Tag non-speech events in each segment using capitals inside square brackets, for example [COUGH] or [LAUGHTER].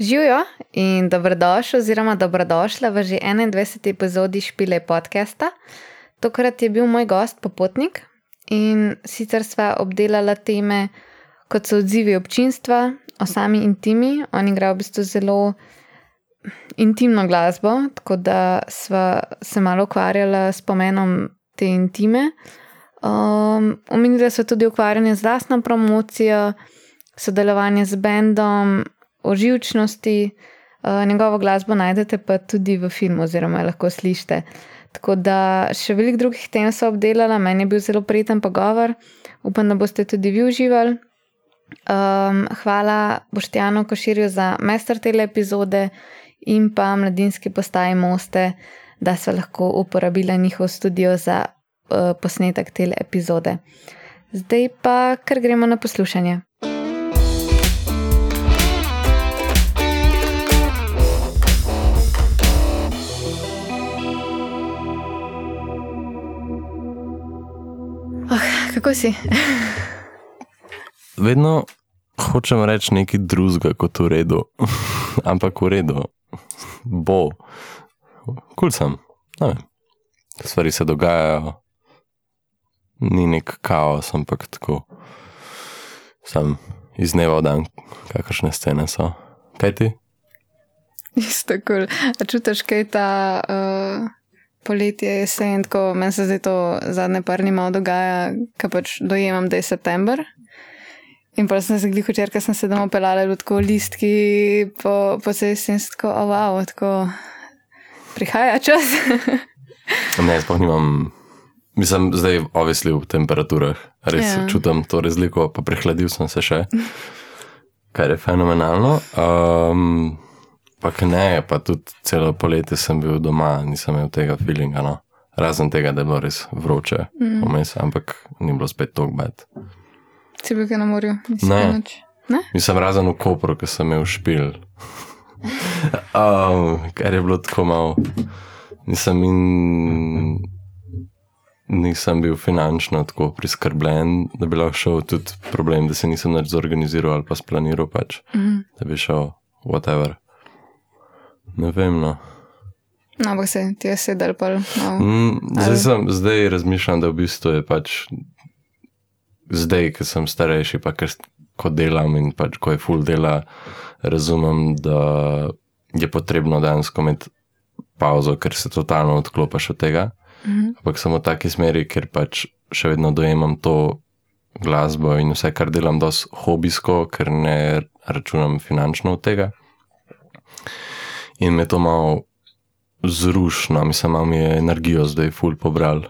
Živijo in dobrodošli, oziroma dobrodošla v že 21. epizodi Špile podcasta. Tokrat je bil moj gost popotnik in sicer sva obdelala teme, kot so odzivi občinstva, o sami intimi. On igra v bistvu zelo intimno glasbo, tako da sva se malo ukvarjala s pomenom te intime. Um, omenila sva tudi ukvarjanje z lastno promocijo, sodelovanje z bendom o živčnosti. Uh, njegovo glasbo najdete pa tudi v filmu, oziroma lahko slišite. Tako da še veliko drugih tem so obdelala, meni je bil zelo prijeten pogovor, upam, da boste tudi vi uživali. Um, hvala Boštjanu Koširju za mester tele epizode in pa mladinski postaji Moste, da so lahko uporabili njihov studio za uh, posnetek tele epizode. Zdaj pa kar gremo na poslušanje. Kako si? [LAUGHS] Vedno hočem reči nekaj drugega kot v redu, [LAUGHS] ampak v redu, bo, kul sem. Stvari se dogajajo, ni nek kaos, ampak tako. Sam iz dneva v dan, kakršne scene so. Kaj ti? Isto, kul. Cool. Čutiš, kaj ta. Uh poletje, jesen, tako meni se zdaj to zadnje par dni malo dogaja, kaj pač dojemam, da je september. In pa sem se gliho črka, sem se domov pelala, tako listki po, po cesti in tako, oh, wow, tako prihaja čas. [LAUGHS] ne, sploh nimam. Mislim, zdaj ovisli v temperaturah, res yeah. Ja. čutim to razliko, pa prehladil sem se še, kar je fenomenalno. Um, Pa ne, pa tudi celo poletje sem bil doma, nisem imel tega feelinga. No. Razen tega, da je bilo res vroče, mm. vmes, ampak ni bilo spet tako bed. Si bil kaj na morju? Ne. ne. Nisem razen v Kopru, ki sem imel špil. [LAUGHS] um, ker je bilo tako malo. Nisem, in, nisem bil finančno tako priskrbljen, da bi lahko šel tudi problem, da se nisem več zorganiziral ali pa splaniral, pač, mm. da bi šel whatever. Ne vem. No. No, ampak se ti je sedel. Pa, no. mm, zdaj, sem, zdaj razmišljam, da v bistvu je pač zdaj, ki sem starejši, pa ker ko delam in pač ko je full dela, razumem, da je potrebno dejansko imeti pauzo, ker se totalno odklopiš od tega. Mm. Ampak samo v taki smeri, ker pač še vedno dojemam to glasbo in vse, kar delam, dosti hobijsko, ker ne računam finančno od tega in me to malo zrušno, mislim, da mi je energijo zdaj ful pobral,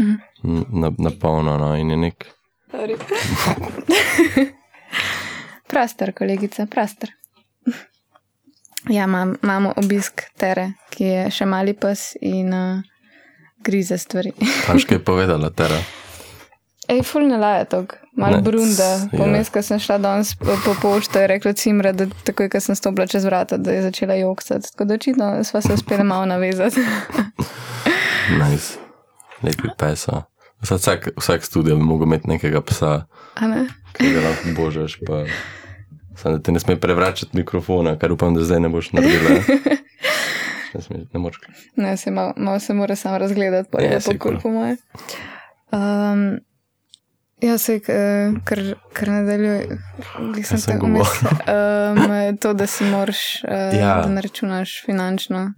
mm. na, na polno no, in je nek. [LAUGHS] Prostor, kolegica, prostor. Ja, imam, imamo obisk Tere, ki je še mali pes in uh, grize stvari. Kaj [LAUGHS] je povedala Tera? Ej, ful ne laje tog, malo brunda. Pomes, ko sem šla danes po, po pošto, je rekla Cimra, da takoj, ko sem stopila čez vrata, da je začela joksati. Tako da očitno sva se uspela malo navezati. [LAUGHS] nice. Lepi pesa. Vsak, vsak studio bi mogel imeti nekega psa. A ne? Ki ga lahko božaš, pa sam, da ti ne sme prevračati mikrofona, kar upam, da zdaj ne boš naredila. [LAUGHS] Ne, sme, ne moč. Ne, se malo mal se mora sam razgledati, pa je to kul po moje. Um, Ja, se uh, kar, kar nadaljuje, nisem se umiril. Um, to, da si moraš, uh, ja. da ne računaš finančno.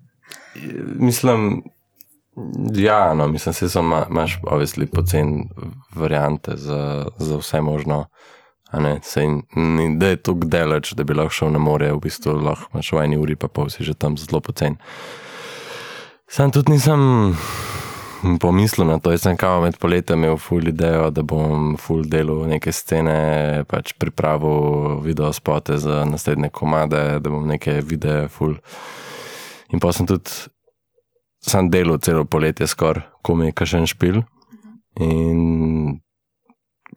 Mislim, ja, no, mislim, se samo imaš, obvisli, pocen variante za, za vse možno. Sej, ni, da je to gdeleč, da bi lahko šel na more, v bistvu lahko imaš v eni uri, pa pol si že tam zelo pocen. Sam tudi nisem [LAUGHS] pomislil na to. Jaz sem kao med poletjem imel full idejo, da bom full delal neke scene, pač pripravil video spote za naslednje komade, da bom neke videe full. In pa sem tudi sam delal celo poletje skoraj, ko mi je kašen špil. In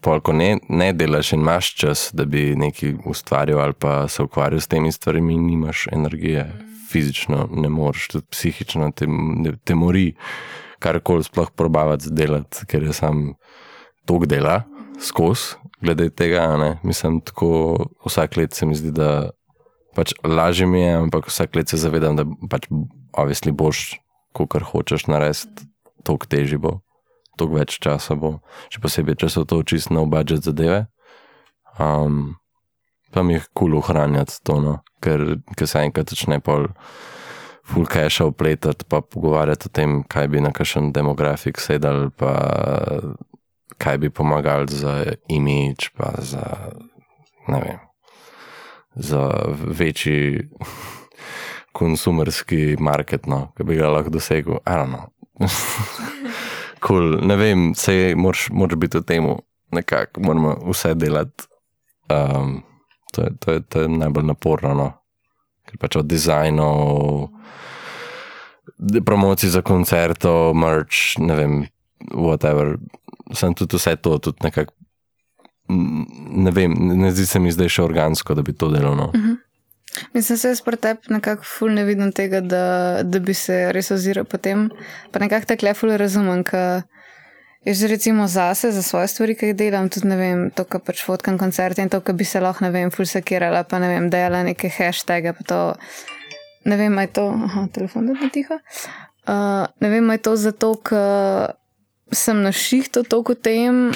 polko ne, ne delaš in imaš čas, da bi nekaj ustvaril ali pa se ukvarjal s temi stvarmi, nimaš energije. Fizično ne moreš, tudi psihično te, te mori kar koli sploh probavati delati, ker je sam tok dela skozi, glede tega. Mislim, tako vsak let se mi zdi, da pač lažje mi je, ampak vsak let se zavedam, da pač obvisli boš, kar hočeš narediti, toliko težje bo, toliko več časa bo, še posebej, če so to čisto no budget zadeve. Um, pa mi je kul cool ohranjati to, no? ker, ker se enkrat začne pol full cache opletati, pa pogovarjati o tem, kaj bi na kakšen demografik sedel, pa kaj bi pomagal za imič, pa za, ne vem, za večji [LAUGHS] konsumerski market, no, ki bi ga lahko dosegel. [LAUGHS] cool. Ne vem, se moraš, moraš biti v tem, nekako moramo vse delati. Um, to, je, to, je, to je najbolj naporno, no. Pač od dizajnov, promocij za koncerto, merch, ne vem, whatever. Sem tudi vse to, tudi nekako. Ne vem, ne zdi se mi zdaj še organsko, da bi to delal. No. Uh mhm. -huh. Mislim, se jaz pri tebi nekako ful ne vidim tega, da, da bi se res oziral po tem. Pa nekako tako lepo razumem, ker jaz recimo zase, za svoje stvari, ki jih delam, tudi ne vem, to, kar pač fotkam koncerte in to, kar bi se lahko, ne vem, ful sekirala, pa ne vem, dela neke hashtage, pa to, ne vem, aj to, aha, telefon da je tiho. Uh, ne vem, aj to zato, ker sem na šihtu toliko tem,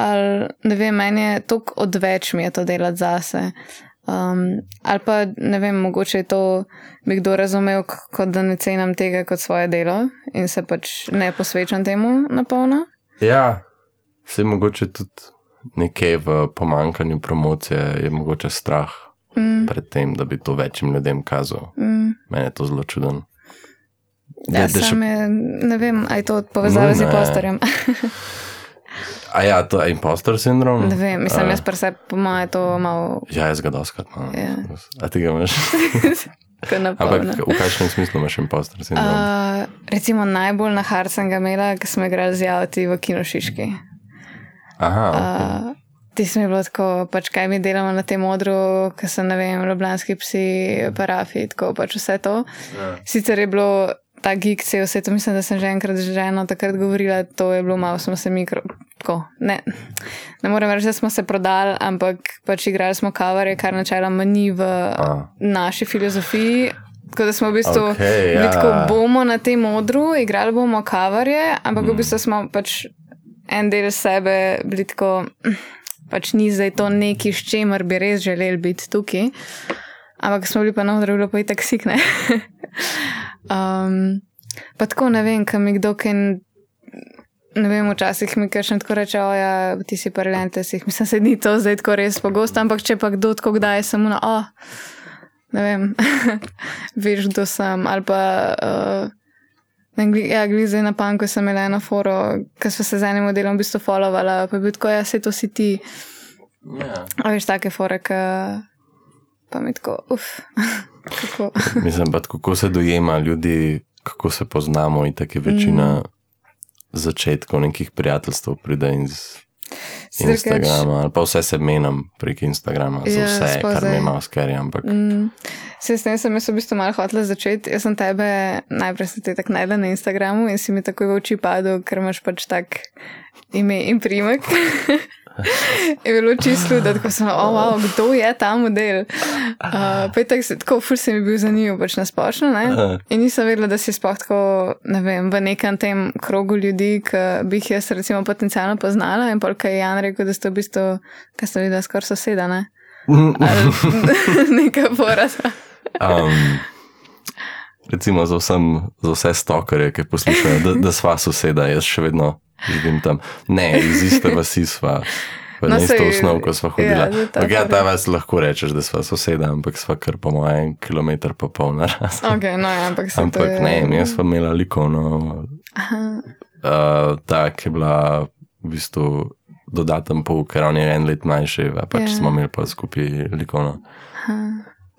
ali ne vem, meni je toliko odveč mi je to delati zase. Um, ali pa ne vem, mogoče je to bi kdo razumel, kot da ne cenim tega kot svoje delo in se pač ne posvečam temu na polno. Ja, vse mogoče tudi nekaj v pomankanju promocije, je mogoče strah mm. pred tem, da bi to večjim ljudem kazal. Mm. Mene je to zelo čuden. Ja, še... je, ne vem, ali je to povezano z impostorjem. [LAUGHS] A ja, to je impostor sindrom? Ne vem, mislim, jaz pa se po mojem to malo. Ja, jaz ga doskrat imam. Ja. A ti ga imaš? [LAUGHS] Ampak v kakšnem smislu imaš impostor sindrom? Uh, recimo najbolj na hard sem ga imela, ker smo igrali z javti v kinošiški. Aha. Okay. Uh, Ti smo bili tako, pač kaj mi delamo na tem odru, ker so, ne vem, ljubljanski psi, parafi, tako pač vse to. Ja. Sicer je bilo ta gig, se vse to mislim, da sem že enkrat že eno takrat govorila, to je bilo malo, smo se mikro. Tako, ne, ne morem reči, da smo se prodali, ampak pač igrali smo kavare, kar načeloma ni v A. naši filozofiji. Tako da smo v bistvu okay, ja. tako, bomo na tem odru, igrali bomo kavarje, ampak mm. v bistvu smo pač en del sebe bili tako, pač ni zdaj to neki, s čemer bi res želeli biti tukaj. Ampak smo bili pa na odru, bilo pa je tako sikne. [LAUGHS] Um, pa tako ne vem, kam mi kdo kaj. Ne vem, včasih mi kar še tako reče, da ja, ti si paralente, si jih mislim, da ni to zdaj tako res pogosto, ampak če pa kdo tako kdaj samo na, oh, ne vem, [LAUGHS] veš, kdo sem. Ali pa, uh, ja, glede na panko sem imela eno foro, ker so se z enim modelom v bistvu followala, pa je bil tako, ja, se to si ti. Yeah. Ja. A veš, take fore, ki pa mi tako, uf. [LAUGHS] [LAUGHS] Mislim pa, kako se dojema ljudi, kako se poznamo in tako je večina mm. začetkov nekih prijateljstv pride iz Instagrama. Ali pa vse se menim prek Instagrama, za ja, vse, spozaj. kar mi imamo skeri. Ampak... Mm. Se s tem sem jaz v bistvu malo hotel začeti. Jaz sem tebe najprej se te tako najdel na Instagramu in si mi takoj v oči padel, ker imaš pač tak ime in primek. [LAUGHS] [LAUGHS] je bilo čisto, da sem rekel, oh, wow, kdo je ta model. Uh, tak, tako, ful se mi bil zanimiv, pač na splošno. In nisem vedela, da si sploh tako, ne vem, v nekem tem krogu ljudi, ki bi jih jaz recimo potencialno poznala. In polk je Jan rekel, da ste v bistvu, kaj ste videli, skoraj soseda, ne? [LAUGHS] Nekaj porasa. um. Recimo za, vsem, za vse stokerje, ki poslušajo, da, da sva soseda, jaz še vedno živim tam. Ne, iz iste vasi sva. Na no, isto osnovo, ko smo hodili. Ja, ja, ta vas lahko rečeš, da smo soseda, ampak smo kar po mojem kilometru pa pol na raz. Okay, no, ja, ampak ampak je... ne, jaz sem imela likovno. Uh, ta, ki je bila v bistvu dodaten pol, ker on je en let mlajši, pač yeah. smo imeli pa skupaj likovno.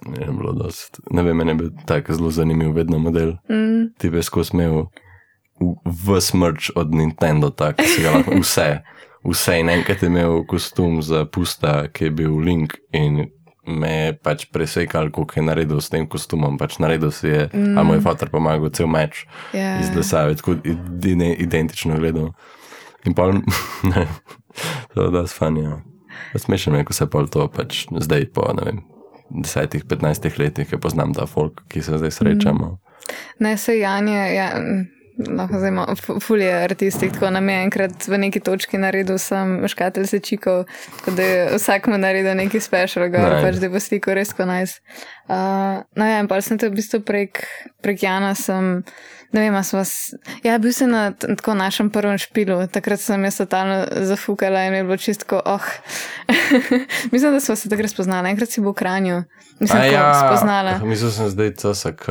Ne, dost, ne vem, meni je bil tako zelo zanimiv, vedno model. Mm. Ti bi skozi imel v smrč od Nintendo, tako si ga lahko vse. Vse in enkrat je imel kostum za pusta, ki je bil Link in me je pač presekal, kako je naredil s tem kostumom. Pač naredil si je, mm. a moj fotor pomagal cel meč yeah. Ja. iz Lesave, tako identično gledal. In [LAUGHS] pa ne, to da sfanja. Smešno je, ko se pol to pač zdaj po, ne vem, 10-15 letih, ki poznam ta folk, ki se zdaj srečamo. Ne, se Janje, ja, lahko zdaj imamo fulje artisti, tako nam je enkrat v neki točki naredil, sem škatelj se čikal, da je vsak mu naredil neki special, gor, Nice. pač da bo sliko res ko najs. Uh, no ja, in pa sem to v bistvu prek, prek Jana sem, ne vem, a smo, s- ja, bil sem na tako našem prvem špilu, takrat sem jaz totalno zafukala in je bilo čistko, oh. [LAUGHS] Mislim, da smo se takrat spoznali, enkrat si bil v Kranju, mislim, A ja, spoznala. Mislil sem zdaj CSK.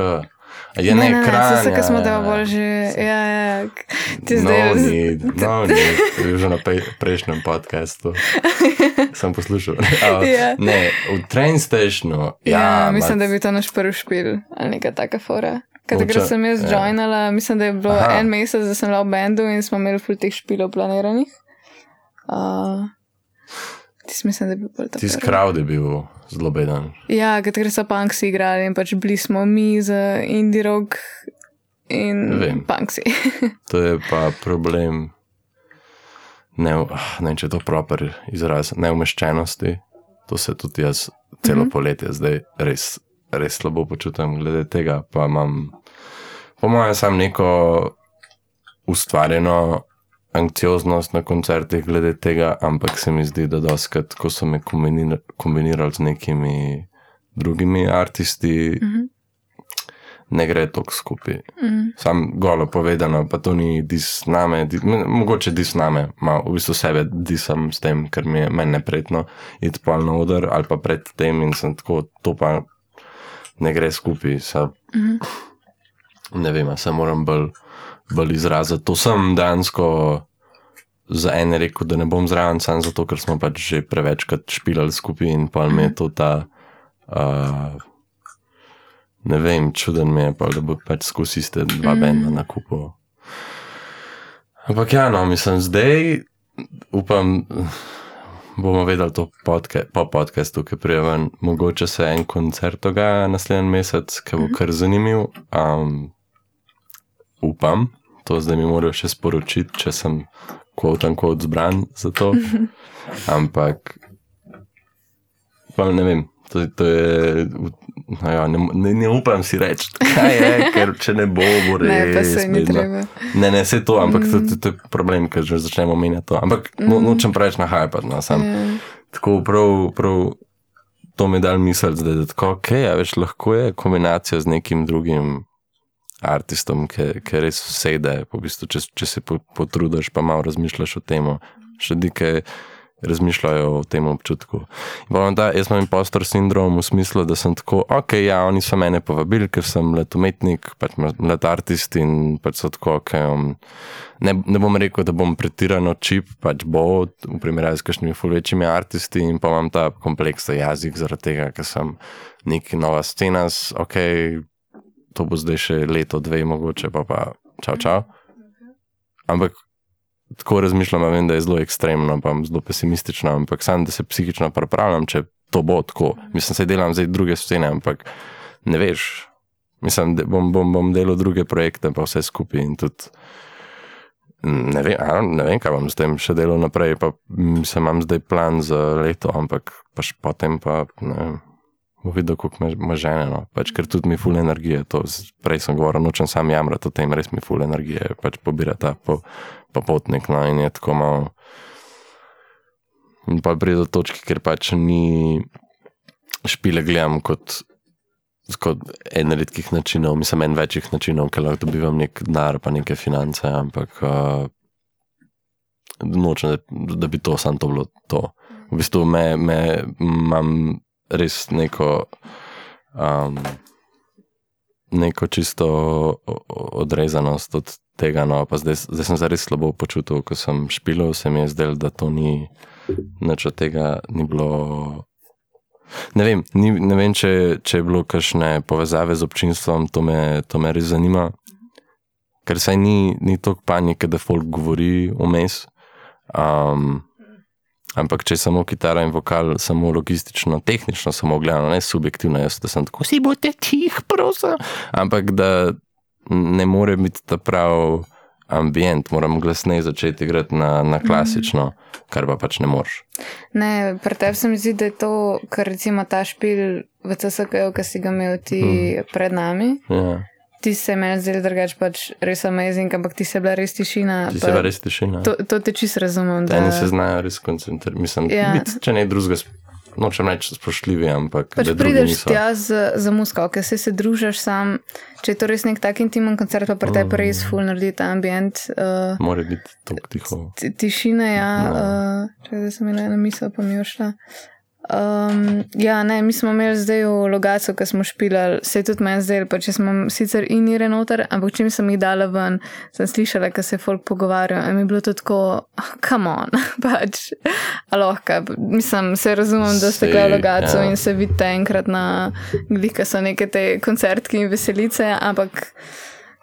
A Je ne, ne, ne, ne, ekran. se, ki smo ja, te ja. bolj že, ja, ja, ti No, zdaj. ni, no, [LAUGHS] ni, že na pe, prejšnjem podkastu. [LAUGHS] Sem poslušal. [LAUGHS] Uh, Ja. Ne, v train stationu. Ja, Ja, mislim, ma- da bil to naš prvi špil ali neka taka fora. Takrat sem jaz ja. joinala, mislim, da je bilo Aha. en mesec, da sem bila v bendu in smo imeli ful teh špilov planiranih. Uh, Ti mislim, da je bil bolj ta Tisti crowd je bil zelo beden. Ja, ker takrat so punksi igrali in pač bili smo mi z indie rock in Vem. punksi. [LAUGHS] To je pa problem. Ne, ah, ne vem, če je to proper izraz, neumeščenosti. To se tudi jaz celo mm -hmm. poletje zdaj res, res slabo počutim glede tega. Pa imam, po mojem, sam neko ustvarjeno anksioznost na koncertih glede tega, ampak se mi zdi, da doskrat, ko so me kombinir- kombinirali z nekimi drugimi aristi, mm -hmm. ne gre tako skupaj. Mm. Sam golo povedano, pa to ni dis name, di, m- mogoče dis name, malo v bistvu sebe disam s tem, ker mi je meni neprijetno iti pol na oder ali pa pred tem in sem tako, to pa ne gre skupaj. Sa, Mhm. ne vem, se moram bolj, bolj izraziti. To sem dejansko za ene rekel, da ne bom zraven, samo zato, ker smo pač že prevečkrat špilali skupaj in pa mi je to ta. Uh, ne vem, čuden mi je, pa, da bo pač skozi iste dva mm. benda na kupu. Ampak ja, no, mislim, zdaj upam, bomo vedeli to podca po podcastu, ki prije ven. Mogoče se en koncert dogaja naslednji mesec, ki bo kar zanimiv. Um, upam, to zdaj mi morajo še sporočiti, če sem kvot in kvot zbran za to. [LAUGHS] Ampak, pa ne vem, to, to je. No ja, ne, ne, ne upam si reči, kaj je, [LAUGHS] ker če ne bo, bo res. Ne, treba. Ne, ne, vse to, ampak mm. to, to, to je problem, ker že začnemo menjati to. Ampak mm. no, nočem preveč na hajpat, no, sam. Ja. Tako prav, prav to mi je dal misel, da je tako, ok, a več lahko je kombinacija z nekim drugim artistom, ki res sede, v bistvu, če, če se po- potrudiš, pa malo razmišljaš o tem, še dike razmišljajo o tem občutku. Imam ta, jaz imam impostor sindrom v smislu, da sem tako, ok, ja, oni so mene povabili, ker sem mlad umetnik, pač mlad artist in pač so tako, ok, um, ne, ne bom rekel, da bom pretirano čip, pač bo v primerjavi s kakšnimi ful večjimi artisti in pa imam ta kompleksen jezik zaradi tega, ker sem nek nova scena, ok, to bo zdaj še leto, dve, mogoče pa pa čau, čau. Ampak tako razmišljam, vem, da je zelo ekstremno, pa zelo pesimistično, ampak sam, da se psihično pripravljam, če to bo tako. Mislim, se delam zdaj druge scene, ampak ne veš. Mislim, da bom, bom, bom delal druge projekte, pa vse skupaj in tudi. Ne vem, ne vem, kaj bom s tem še delal naprej, pa mm, se imam zdaj plan za leto, ampak pač potem pa ne vem. Bo videl, kako me, me žene. No. Pač, ker tudi mi ful energije. To, prej sem govoril, nočem sam jamrati o tem, res mi ful energije, pač pobira ta po, popotnik. No, in je tako malo. In pa pride do točke, ker pač ni špile gledam kot, kot en redkih načinov, mislim, en večjih načinov, ker lahko dobivam nek denar, pa neke finance, ampak uh, nočem, da, da bi to samo to bilo to. V bistvu me, me imam res neko, um, neko čisto odrezanost od tega. No, pa zdaj, zdaj sem se res slabo počutil, ko sem špilil, se mi je zdelo, da to ni nič od tega, ni bilo. Ne vem, ni, ne vem če, če je bilo kakšne povezave z občinstvom, to me, to me res zanima. Ker saj ni, ni toliko panike, da folk govori vmes. Um, ampak če je samo kitara in vokal, samo logistično, tehnično, samo gledano, ne subjektivno, jaz da sem tako, si boste tih, prosim. Ampak da ne more biti ta prav ambient, moram glasneje začeti igrati na, na klasično, kar pa pač ne moreš. Ne, pri tebi se mi zdi, da je to, kar recimo ta špil v CSK, ki si ga imel ti mm. pred nami. Ja. Ti se meni zdeli drugače, pač res amazing, ampak ti se bila res tišina. Ti se bila res tišina. To, to te čisto razumem. Da... Eni se znajo res koncentrirati. Mislim, ja. bit, če ne drugega, nočem reči spoštljivi, ampak. Pač prideš tja z, z musko, ker se, se družiš sam. Če je to res nek tak intimen koncert, pa pri tebi mm. res full naredi ta ambient. Uh, Mora biti tako tiho. Tišina, ja. No. Uh, če sem imela eno misel, pa mi je šla. Um, ja, ne, mi smo imeli zdaj v Logacu, ko smo špilali, se je tudi meni zdelo, pa če smo sicer in ire noter, ampak čim sem jih dala ven, sem slišala, da se folk pogovarjajo in mi je bilo to tako, come on, [LAUGHS] pač, aloha, mislim, se razumem, da ste v Logacu ja. in se vidite enkrat na glika so neke te koncertki in veselice, ampak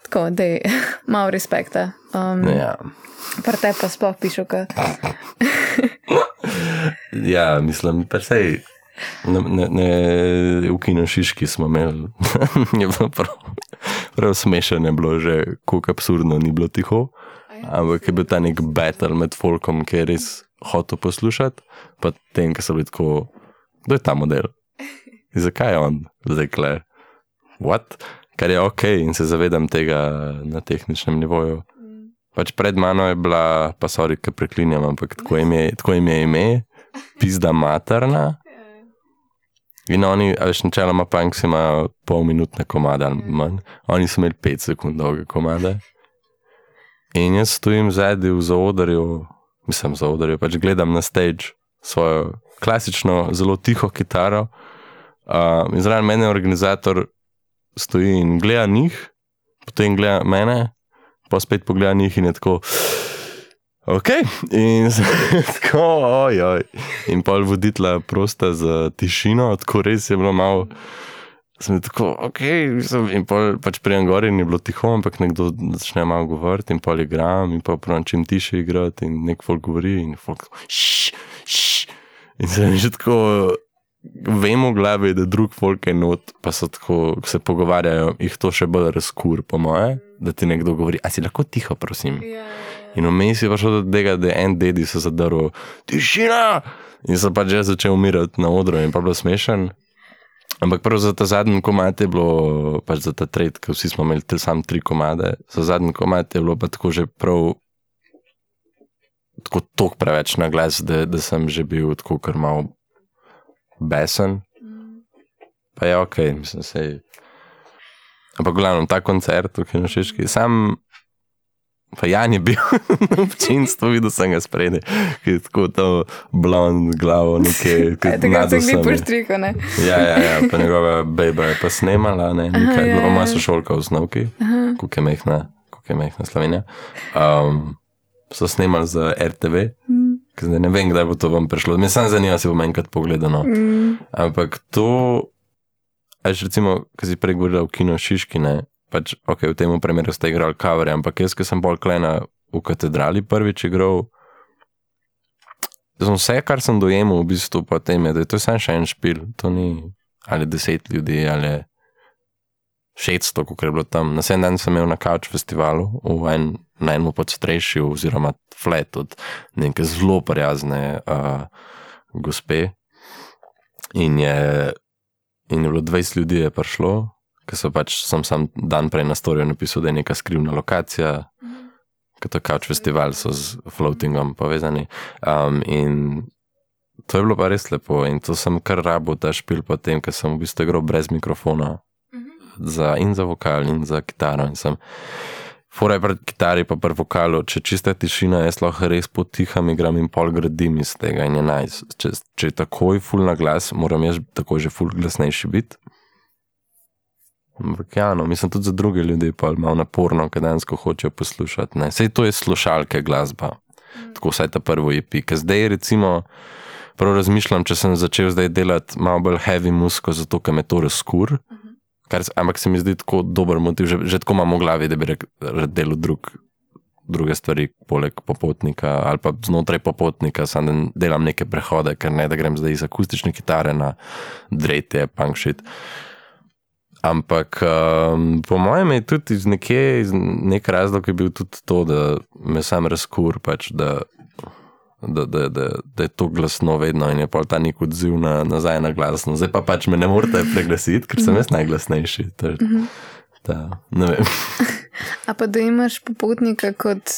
tako, da je [LAUGHS] malo respekta. Um, ja. Prte pa sploh pišu, kaj. [LAUGHS] ja, mislim, presej. Ne, ne, ne, v Kinošiški smo imeli, [LAUGHS] je bilo prav, prav smešno, je bilo že kako absurdno, ni bilo tiho. Ampak je bil ta nek battle med folkom, ki je res hotel poslušati, pa tem, ki so bili tako, kdo je ta model? In zakaj je on zdaj kle? What? Kar je ok in se zavedam tega na tehničnem nivoju. Pač pred mano je bila, pa so reke preklinjam, ampak tako jim je, tako jim je ime, pizda materna. In oni, veš, načeloma punks imajo pol minutne komade ali manj, oni so imeli pet sekund dolge komade. In jaz stojim zadnji v zaodrju, mislim, zaodrju, pač gledam na stage svojo klasično, zelo tiho kitaro. Uh, in zraven mene organizator stoji in gleda njih, potem gleda mene pa spet pogleda njih in je tako. Ok, in [LAUGHS] tako, ojoj. In pol voditla prosta za tišino, tako res je bilo malo. Sem tako, ok, in pol pač prijem gor in je bilo tiho, ampak nekdo začne malo govoriti in pol igram in pa pravim čim tiše igrati in nek folk govori in folk, šš, šš. In se mi že tako, vemo v glavi, da drug folk je not, pa so tako, se pogovarjajo, jih to še bolj razkur, po moje da ti nekdo govori, a si lahko tiho, prosim. Ja, ja, ja. In vmes je prišel do tega, da je en dedi se zadrl, tišina! In so pač že začel umirati na odru in pa bilo smešen. Ampak prvo za ta zadnji komat je bilo, pač za ta trade, ker vsi smo imeli samo tri komade, za zadnji komat je bilo pa tako že prav, tako tok preveč na glas, da, da sem že bil tako kar mal besen. Pa je ok, mislim, sej. Ampak, glavno, ta koncert, ki je na Šiški, sam, pa Jan je bil [LAUGHS] na občinstvu, videl sem ga spredi, ki je tako to blond glavo, nekaj, [LAUGHS] ki je tako zelo lepo štriko, ne? Ja, ja, ja, pa njegova beba je pa snemala, ne, nekaj, Aha, ja, ja. ima sošolka v snovki, kako je mehna, kako je mehna Slovenija. Um, so snemali za RTV. Mm. Zdaj ne vem, kdaj bo to vam prišlo. Me samo zanima, se bom enkrat pogledal. No. Mm. Ampak to Až recimo, ki si prej govoril o kino Šiški, ne, pač, ok, v tem primeru ste igrali kavere, ampak jaz, ki sem bolj klena v katedrali prvič igral, vse, kar sem dojemal v bistvu po tem, je, da je to samo še en špil, to ni ali deset ljudi, ali šeststo, kako je bilo tam. Na sedem dan sem imel na Couch festivalu, v en, na enem podstrešju, oziroma flat od neke zelo prijazne uh, gospe. In je In je bilo 20 ljudi, je prišlo, ki so pač sem sam dan prej na storijo napisal, da je neka skrivna lokacija, mhm. kot je Couch Festival, so z floatingom povezani. Um, in to je bilo pa res lepo in to sem kar rabo ta špil potem, ker sem v bistvu igral brez mikrofona mhm. za, in za vokal in za kitaro. In sem, Fora je pred kitari, pa pred vokalom, če čista tišina, jaz lahko res potiham igram in pol gradim iz tega in je naj. Nice. Če, če je takoj full na glas, moram jaz tako že full glasnejši biti. Ampak ja, no, mislim tudi za druge ljudi pa je malo naporno, ker dejansko hočejo poslušati. Ne. Sej to je slušalke glasba, mm. tako vsaj ta prvo je pika. Zdaj recimo, prav razmišljam, če sem začel zdaj delati malo bolj heavy musko, zato ker me to razkur. Mm -hmm. Kar, ampak se mi zdi tako dober motiv, že, že tako imamo v glavi, da bi rad delal drug, druge stvari, poleg popotnika ali pa znotraj popotnika, samo da delam neke prehode, ker ne da grem zdaj iz akustične kitare na drete, punk shit. Ampak um, po mojem je tudi iz nekje, iz nek razlog je bil tudi to, da me sam razkur, pač, da da, da, da, da je to glasno vedno in je pa ta nek odziv na, nazaj na glasno. Zdaj pa pač me ne morete preglasiti, ker sem jaz najglasnejši. Ta, ta, ne vem. [LAUGHS] A pa da imaš popotnika kot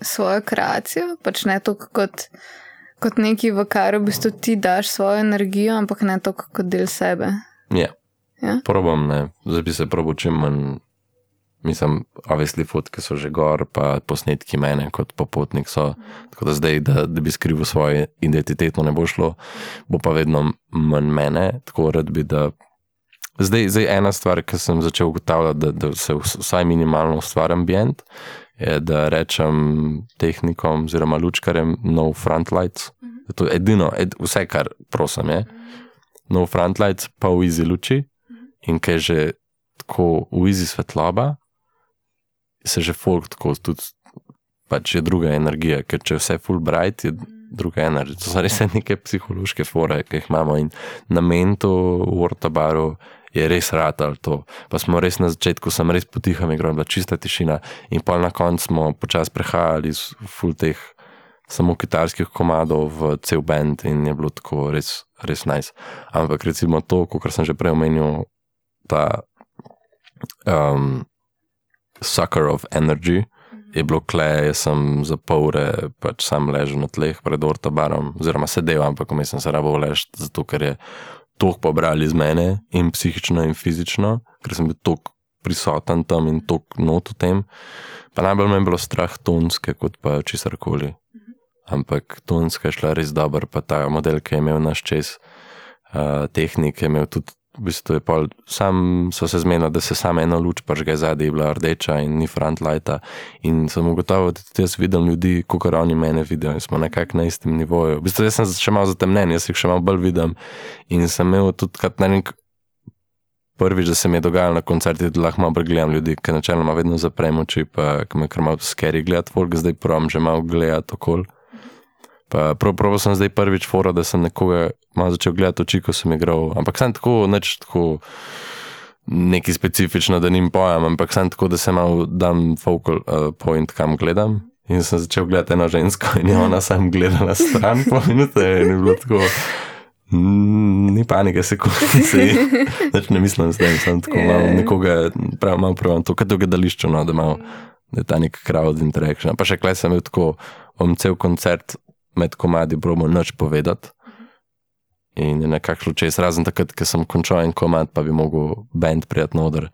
svojo kreacijo, pač ne to kot, kot nekaj, v kar v bistvu ti daš svojo energijo, ampak ne to kot del sebe. Ja. Ja? Probam, ne. Zdaj bi se probo čim manj. Mislim, avesli fotke so že gor, pa posnetki mene kot popotnik so. Tako da zdaj, da, da bi skrival svojo identiteto, ne bo šlo, bo pa vedno manj mene. Tako rad bi, da. Zdaj, zdaj ena stvar, ki sem začel ugotavljati, da, da se vsaj minimalno ustvari ambient, je, da rečem tehnikom oziroma lučkarjem no front lights. To je edino, ed, vse, kar prosim je. No front lights, pa v izi luči in kaj že tako v izi svetloba, se že folk tako tudi, pač je druga energija, ker če vse full bright, je druga energija. To so res neke psihološke fore, ki jih imamo in na mentu v Ortabaru je res ratal to. Pa smo res na začetku, sem res potiham igral, bila čista tišina in pa na koncu smo počasi prehajali iz full teh samo kitarskih komadov v cel band in je bilo tako res, res nice. Ampak recimo to, kot sem že prej omenil, ta um, sucker of energy. Je bilo kle, jaz sem za pol ure pač sam ležal na tleh pred ortabarom, oziroma sedel, ampak mi sem se rabo ležal, zato ker je toliko pobrali iz mene, in psihično, in fizično, ker sem bil toliko prisoten tam in toliko not v tem. Pa najbolj me je bilo strah tonske, kot pa česar koli. Ampak tonska je šla res dobro, pa ta model, ki je imel naš čez, uh, tehnik, je imel tudi v bistvu je pol, sam so se zmenili, da se samo ena luč pažge zadaj, bila rdeča in ni front lighta. In sem ugotovil, da tudi jaz vidim ljudi, kot oni mene vidijo in smo nekako na istem nivoju. V bistvu jaz sem še malo zatemnen, jaz jih še malo bolj vidim. In sem imel tudi kot nek prvič, da se mi je dogajalo na koncertih, da lahko malo gledam ljudi, ker načeloma vedno zaprem oči, pa me kar malo skeri gledati, folk zdaj prom že malo gledati okol. Pa prav, prav sem zdaj prvič fora, da sem nekoga malo začel gledati oči, ko sem igral. Ampak sem tako, neč tako neki specifično, da nim pojem, ampak sem tako, da se malo dam focal uh, point, kam gledam. In sem začel gledati eno žensko in je ona sam gledala stran po minute in je bilo tako. Ni panike, [LAUGHS] se se jih. Ne mislim, da sem tako malo nekoga, prav malo prav, to kot gledališče, no, da, malo, da je ta nek crowd interaction. Pa še klej sem imel tako, om cel koncert med komadi probo noč povedati. In je nekako šlo čez, razen takrat, ko sem končal en komad, pa bi mogel bend prijeti noter.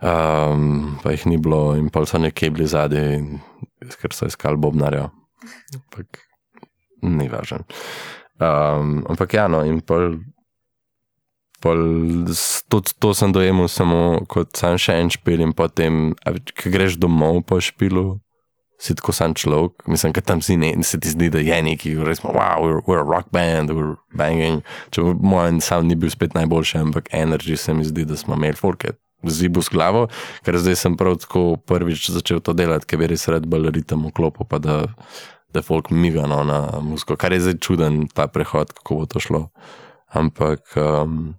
Um, pa jih ni bilo, in pa so nekje bili zadnji, ker so iskali bobnarja. Ampak ni važen. Um, ampak ja, no, in pol, pol, to, to sem dojemal samo kot sam še en špil, in potem, ki greš domov po špilu, si tako sam človek, mislim, da tam si ne, se ti zdi, da je neki, resmo, wow, we're, we're a rock band, we're banging. Če moj sound ni bil spet najboljši, ampak energy se mi zdi, da smo imeli forke. Zibu s glavo, ker zdaj sem prav tako prvič začel to delati, ker bi res rad bolj ritem v klopu, pa da, da folk miga no, na muziko, kar je zdaj čuden ta prehod, kako bo to šlo. Ampak um,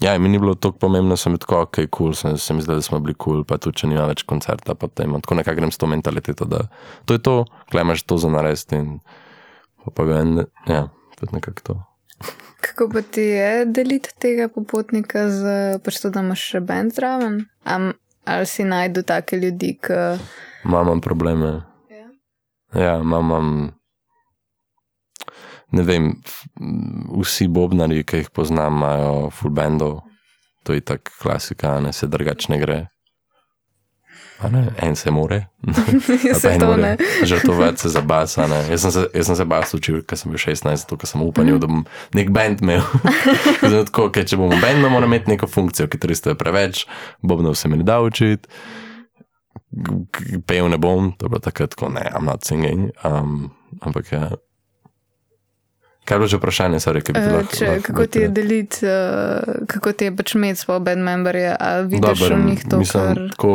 Ja, mi ni bilo tako pomembno, sem tako, ok, kul, cool, sem se mi zdel, da smo bili kul, cool, pa tudi, če nima več koncerta, pa tem, tako nekako grem s to mentaliteto, da to je to, klemaš to za narediti in pa ga en, ja, tudi nekako to. Kako pa ti je deliti tega popotnika z, pač to, da imaš še bend zraven? Am, ali si najdu take ljudi, ki. Imam probleme. Ja, ja imam ne vem, vsi bobnari, ki jih poznam, imajo full bendov, to je tako klasika, ne se drugačne gre. Ne, en se more. [LAUGHS] se to ne. [LAUGHS] Žrtovati se za bas. Jaz sem se, jaz sem se bas učil, ker sem bil 16, zato ker sem upal, mm. da bom nek bend imel. [LAUGHS] tako, okay, če bom bend, moram imeti neko funkcijo, ki tristo je preveč, bobnov se mi ne da učiti. Pejo ne bom, to je bilo takrat, ko ne, I'm not singing. Um, ampak ja, Kaj je že vprašanje, sorry, bi bilo lahko? Če, kako ti je deliti, uh, kako ti je pač imeti svoje band memberje, a vidiš v njih to, mislim, kar... Tako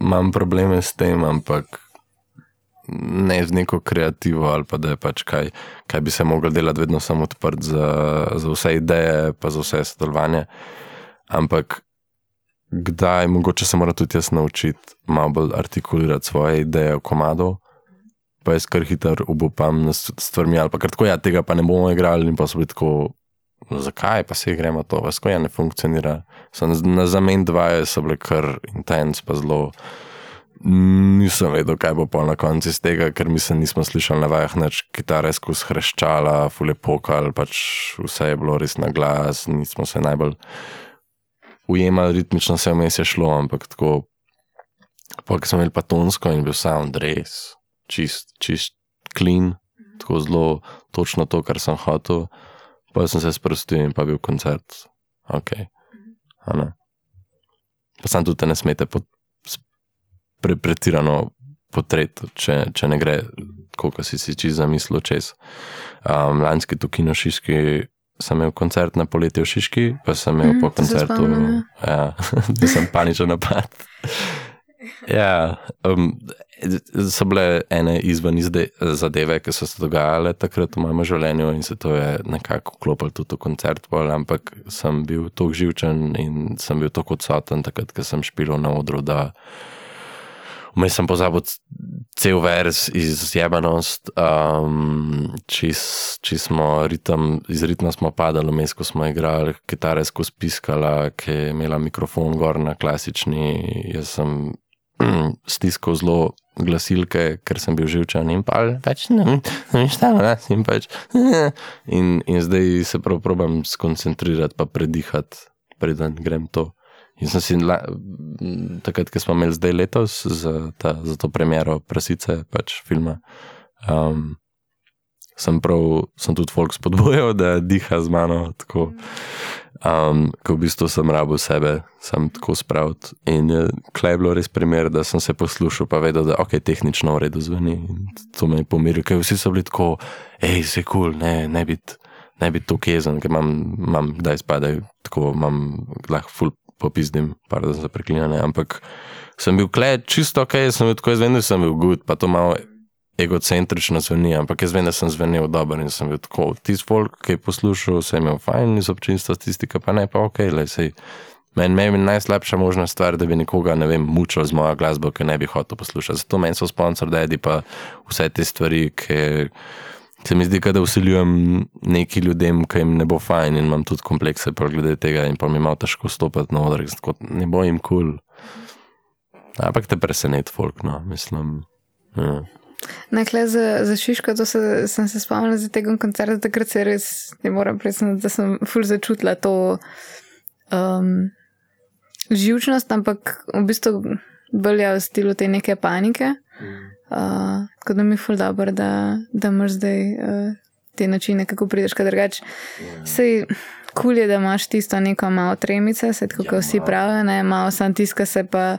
imam probleme s tem, ampak ne z neko kreativo ali pa da je pač kaj, kaj bi se mogel delati vedno samo odprt za, za vse ideje, pa za vse sodelovanje. Ampak kdaj, mogoče se mora tudi jaz naučiti malo bolj artikulirati svoje ideje v komadu, pa jaz kar hitro obupam s stvarmi, ali pa kar tako, ja, tega pa ne bomo igrali, in pa so bili tako, "No, zakaj pa se gremo to, vas ko ja ne funkcionira. So na, na zamen dva so bile kar intens, pa zelo. Nisem vedel, kaj bo na koncu iz tega, ker mislim, nismo slišali na vajah nič kitare skozi hreščala, fule pokal, pač vse je bilo res na glas, nismo se najbolj ujemali, ritmično se vmes je šlo, ampak tako, pa ko smo imeli pa tonsko in bil sound res, čist, čist clean, tako zelo točno to, kar sem hotel, pa sem se sprostil in pa bil koncert, ok. A ne. Pa sam tudi ne smete pod, pre, pretirano potret, če, če ne gre, koliko si si čist zamislil čez. Um, lanski tu kino Šiški sem imel koncert na poletje v Šiški, pa sem imel Mhm, po koncertu, spomnim, ja, [LAUGHS] da sem paničen napad. [LAUGHS] Ja, um, so bile ene izven izde, zadeve, ki so se dogajale takrat v mojem življenju, in se to je nekako vklopilo tudi v koncert, pol, ampak sem bil tako živčen in sem bil tako odsoten, takrat, ko sem špil na odru, da vmes sem pozabil cel vers iz jebanost, um, čez či smo ritem, iz ritma smo padali, vmes, ko smo igrali, kitare skozi piskala, ki je imela mikrofon gor na klasični, jaz sem stiskal zelo glasilke, ker sem bil živčen in pa več ne vem, ne vem šta, ne, in pač [LAUGHS] in, in zdaj se prav probam skoncentrirati pa predihati, preden grem to. In sem si la, takrat, ko smo imeli zdaj letos za, ta, za to premiero Prasice, pač filma, um, sem prav, sem tudi folk spodbujal, da diha z mano, tako, um, ko v bistvu sem rabo sebe, sem tako spravil. In je klej bilo res primer, da sem se poslušal, pa vedel, da ok, tehnično v redu zveni. In to me je pomirilo, ker vsi so bili tako, hej, se kul, cool, ne, ne biti. Ne biti tako jezen, ker imam, imam kdaj spadajo, tako imam lahko ful popizdim, pa da za preklinjanje, ampak sem bil klej čisto ok, sem bil tako jaz vem, da sem bil good, pa to malo egocentrično zveni, ampak jaz vem, da sem zvenel dobro in sem bil tako, tisti folk, ki je poslušal, se je imel fajn iz občinstva, tisti, ki pa ne, pa ok, le sej. Meni je najslabša možna stvar, da bi nekoga, ne vem, mučil z mojo glasbo, ki ne bi hotel poslušati. Zato meni so sponsor, da je pa vse te stvari, ki se mi zdi, da usiljujem neki ljudem, ki jim ne bo fajn in imam tudi komplekse glede tega in pa mi je malo težko stopiti na sem tako, ne bo jim kul. Cool. Ampak te preseneti folk, no, mislim. Ja. Nekle za, za Šiško, to se, sem se spomnila za tega koncerta, takrat se res, ne moram priznati, da sem ful začutila to um, živčnost, ampak v bistvu bolj v stilu te neke panike. Uh, tako da mi je ful dobro, da, da imaš zdaj uh, te načine, kako prideš, kaj drugače. Sej kul cool je, da imaš tisto neko malo tremice, se tako, kot vsi pravijo, ne, malo sam tiska se pa.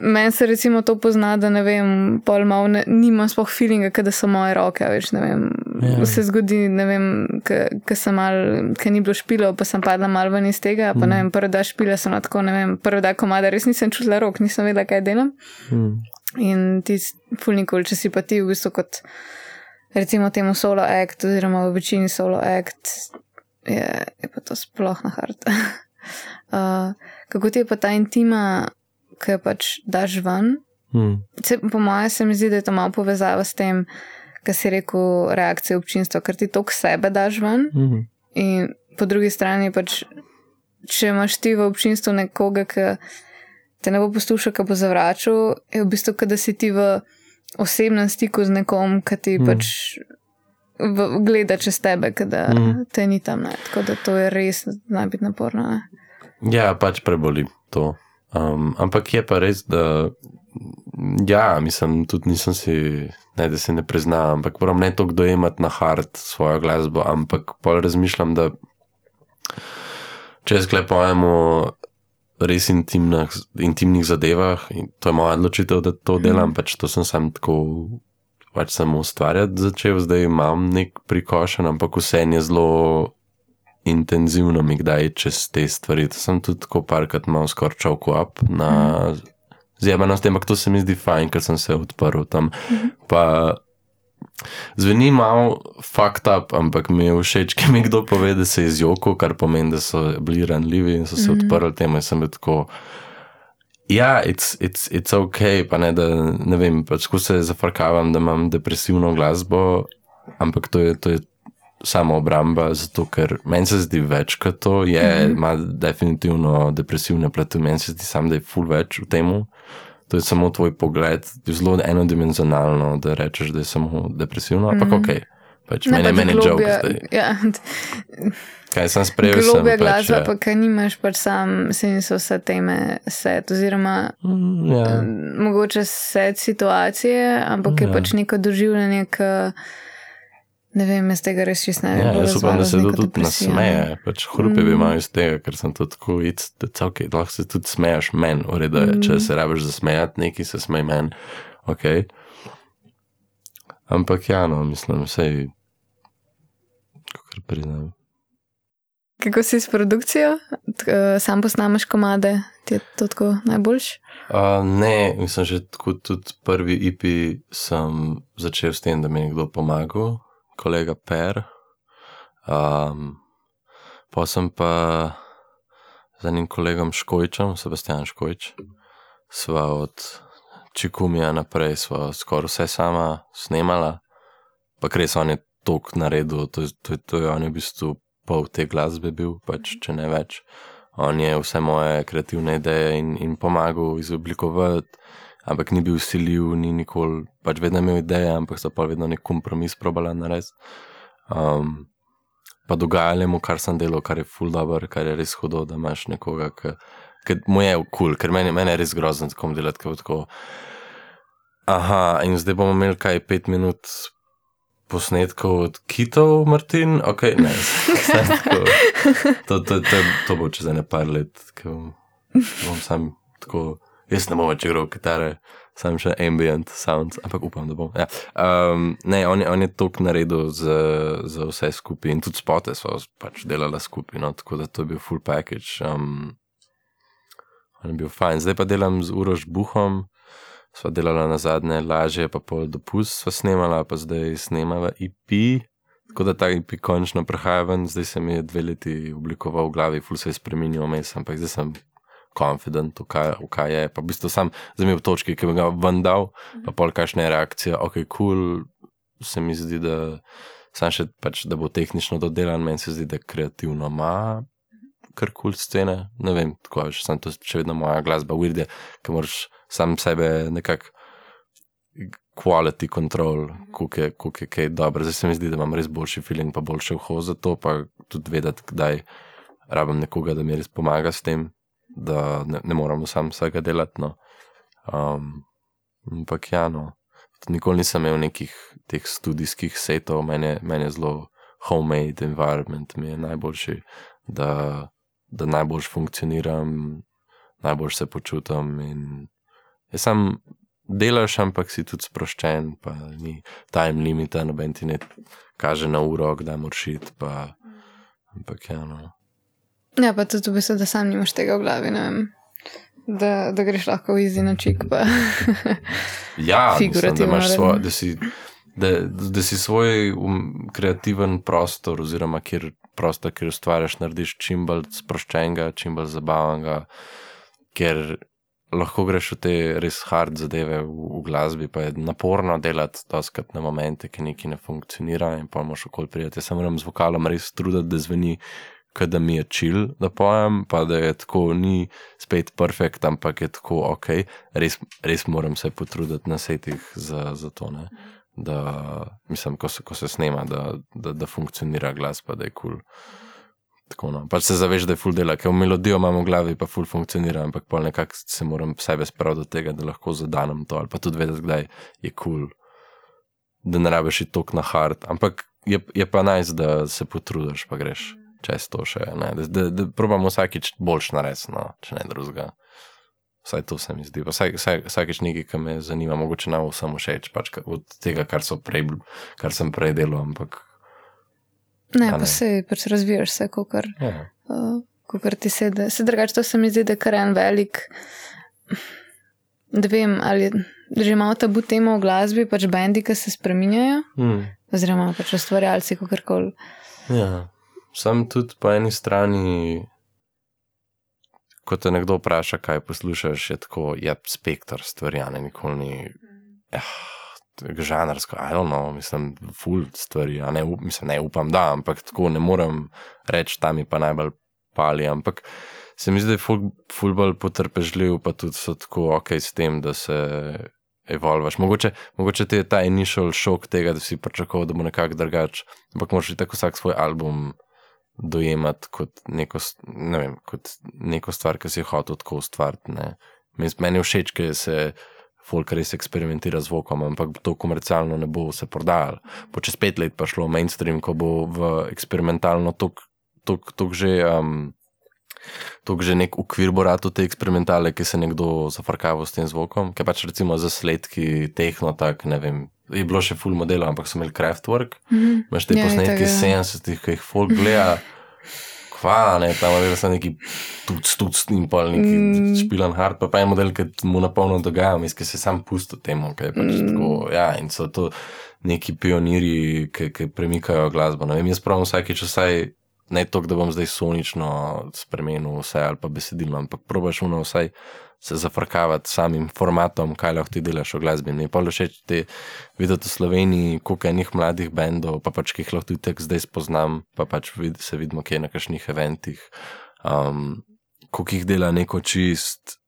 Meni se recimo to pozna, da ne vem, pol malo ne, nimam sploh feelinga, da so moje roke, več ne vem. Ja. Se zgodi, ne vem, ker sem mal, ker ni bilo špilo, pa sem padla mal ven iz tega, pa ne vem, prvi dan špila sem na tako, ne vem, prvi dan komada, res nisem čutila rok, nisem vedela, kaj delam. Hmm. In ti fulnikul, če si pa ti v bistvu kot recimo temu solo act, oziroma v večini solo act, je, je pa to sploh na hart. [LAUGHS] uh, kako ti je pa ta intima, ki jo pač daš ven? Hmm. Po mojem se mi zdi, da je to malo povezava s tem, kar si rekel, reakcije občinstva, ker ti to k sebe daš ven. Hmm. In po drugi strani pač, če imaš ti v občinstvu nekoga, ki te ne bo poslušal, ki bo zavračal, je v bistvu, da si ti v osebnem stiku z nekom, ki ti Mm. mm. pač v, gleda čez tebe, da Mm. te ni tam. Ne. Tako da to je res naj biti naporno. Ne. Ja, pač preboli to. Um, ampak je pa res, da. Ja, mislim, tudi nisem si, ne da se ne priznam, ampak moram ne toliko dojemati na hard svojo glasbo, ampak pol razmišljam, da če sklepujemo res intimnih, intimnih zadevah, in to je moja odločitev, da to delam, pač to sem sam tako, pač sem ustvarjati začel, zdaj imam nek prikošen, ampak vse je zelo intenzivno mi kdaj čez te stvari. To sem tudi tako parkrat malo čovko up na zjebanost, ampak to se mi zdi fajn, ker sem se odprl tam. Pa zveni malo fucked up, ampak mi je všeč, ki mi kdo pove, da se je izjokal, kar pomeni, da so bili ranljivi in so se Mhm. odprli temu in sem bil tako. Ja, it's, it's, it's ok, pa ne da ne vem, pač ko se zafrkavam, da imam depresivno glasbo, ampak to je, to je samo obramba, zato ker meni se zdi več kot to, je, mm -hmm. ima definitivno depresivne plati, meni se zdi sam, da je full več v tem. To je samo tvoj pogled, zelo enodimenzionalno, da rečeš, da je samo depresivno, ampak mm -hmm. ok. Pač ne, meni je meni žog zdaj. Ja. Kaj sem sprejel? Globe glasba, pač, ja. pa kaj nimaš, pač sam se niso vse teme set, oziroma mm, ja. mogoče set situacije, ampak ja. je pač neko doživljanje, ki Ne vem, jaz tega res čisto ne vem. Ja, jaz upam, da se to tudi nasmeje. Pač hrupe bi mm. imel iz tega, ker sem tudi tako videl, okay, lahko se tudi smeješ meni, ureda je, mm. če se rabiš zasmejati, neki se smej meni. Okay. Ampak ja, no, mislim, vse je, kako priznam. Kako si s produkcijo, eh, sam posnameš komade, ti je to tako najboljš? Uh, ne, mislim, že tako tudi prvi IP sem začel s tem, da mi je kdo pomagal kolega Per. Um, pa sem pa z enim kolegom Škojčem, Sebastian Škojč, sva od Čikumija naprej, sva skoraj vse sama snemala, pa res on je tok naredil, to, to, to je on je v bistvu pol te glasbe bil, pač če ne več. On je vse moje kreativne ideje in, in pomagal izoblikovati ampak ni bil usiljiv, ni nikoli, pač vedno imel ideje, ampak so pa vedno nek kompromis probala narediti. Um, pa dogajalo mu, kar sem delal, kar je full dobro, kar je res hudo, da imaš nekoga, ki mu je kul, cool, ker meni, meni je res grozno tako delati, kot tako. Aha, in zdaj bomo imeli kaj pet minut. Posnetkov od kitov, Martin, ok, ne, [LAUGHS] tako, to, to, to, to bo čez ene par let, ko bom sam tako jaz ne bom več igral kitare, sem še ambient sound, ampak upam, da bom. Ja. Um, ne, on on je tok naredil za, za vse skupaj in tudi spote so pač delali skupaj, no, tako da to je bil full package. Um, on je bil fajn, zdaj pa delam z Urož Buhom. Sva delala na zadnje, lažje, pa pol dopust sva snemala, pa zdaj snemava IP. Tako da ta IP končno prehaja ven, zdaj se mi je dve leti oblikoval v glavi, ful se je spremenil, ampak zdaj sem confident, v kaj, v kaj je. Pa v bistvu sam zanimiv točki, ki bi ga vendal, pa pol kakšne reakcije, ok, kul, cool, se mi zdi, da sam še pač, da bo tehnično dodelan, meni se zdi, da kreativno ima kar kul cool scene, ne vem, tako je, sem to še vedno moja glasba, weird je, ker moraš sam sebe nekako quality control, koliko je, koliko je kaj dobro. Zdaj se mi zdi, da imam res boljši feeling, pa boljše vho za to, pa tudi vedeti, kdaj rabim nekoga, da mi res pomaga s tem da ne, ne moramo sam vsega delati. No. Um, ampak ja, no. nikoli nisem imel nekih teh študijskih setov, meni, meni je zelo homemade environment, mi je najboljši, da, da najbolj funkcioniram, najbolj se počutim. Jaz sem delaš, ampak si tudi sproščen, pa ni time limita, noben ti ne kaže na uro, kdaj moraš iti. Ampak ja, no. Ja, pa tudi v bistvu, da sam nimaš tega v glavi, da, da greš lahko v izi nočik. [LAUGHS] ja, figurativno. Da, da, da, da si svoj um, kreativen prostor, oziroma kjer, prostor, kjer ustvarjaš, narediš čim bolj sproščenega, čim bolj zabavnega, ker lahko greš v te res hard zadeve v, v glasbi, pa je naporno delati doskrat na momente, ki neki ne funkcionira in pa moš okoli prijeti. Jaz se moram z vokalom res truditi, da zveni da mi je čil, da pojem, pa da je tako, ni spet perfekt, ampak je tako ok, res, res moram se potruditi na setih za, za to. Ne? Da, mislim, ko se, ko se snema, da, da, da funkcionira glas, pa da je kul. Cool. Tako, no. Pač se zaveš, da je full dela, ker v melodijo imamo v glavi, pa full funkcionira, ampak pa nekako se moram sebe spraviti do tega, da lahko zadanem to, ali pa tudi vedeti, kdaj je kul, cool, da ne rabiš iti tok na hard. Ampak je, je pa naj, nice, da se potrudiš, pa greš čez to še. Ne? Da, da, da probamo vsakič boljš narediti, no? če ne drugega. Vsaj to se mi zdi. Vsaj, vsaj, vsakič nekaj, kar me zanima, mogoče nam samo všeč, pač od tega, kar, prej, kar sem prej delal. Ampak, ne, pa se pač razvijaš, vse, kar ja. uh, ti sedi. Se drugače, to se mi zdi, da kar en velik. Da vem, ali že imamo tabu temo v glasbi, pač bendi, ki se spremenjajo, mm. oziroma pač ustvarjalci, kako koli. Ja. Sam tudi po eni strani, ko te nekdo vpraša, kaj poslušaš, je tako, je spektr stvari, ne nikoli ni. Eh, Žanrsko, I don't know, mislim, full stvari, ne, mislim, ne upam, da, ampak tako ne morem reči, tam je pa najbolj pali, ampak se mi zdi, da je ful, ful bolj potrpežljiv, pa tudi so tako ok s tem, da se evolvaš. Mogoče, mogoče ti je ta initial šok tega, da si pričakoval, da bo nekako drugače, ampak moraš tako vsak svoj album dojemati kot neko, ne vem, kot neko stvar, ki si jo hotel tako ustvariti. Meni je všeč, ker se folk res eksperimentira z vokom, ampak to komercialno ne bo se prodajalo. Po čez pet let pa šlo mainstream, ko bo v eksperimentalno tok že. Um, To je že nek ukvir boratu te eksperimentale, ki se nekdo zafrkava s tem zvokom, ki pač recimo za sledki tehno, tak, ne vem, je bilo še full modela, ampak so imeli craftwork, mm -hmm. imaš te ja, posnetke iz 70-ih, ki jih folk gleda, kva, ne, tam je samo neki tuc, tuc in pol neki mm. špilan hard, pa pa je model, ki mu napolno dogaja, mislim, ki se sam pusto temu, ki je pač mm. tako, ja, in so to neki pionirji, ki, ki premikajo glasbo. Ne vem, jaz pravim vsakeč, vsaj ne to, da bom zdaj sonično spremenil vse ali pa besedilo, ampak probaš uno vsaj se zafrkavati samim formatom, kaj lahko ti delaš v glasbi. Mi pa všeč ti videti v Sloveniji, koliko enih mladih bendov, pa pač ki jih lahko tudi tek zdaj spoznam, pa pač vid, se vidimo, kje na kakšnih eventih, um, koliko jih dela neko čist.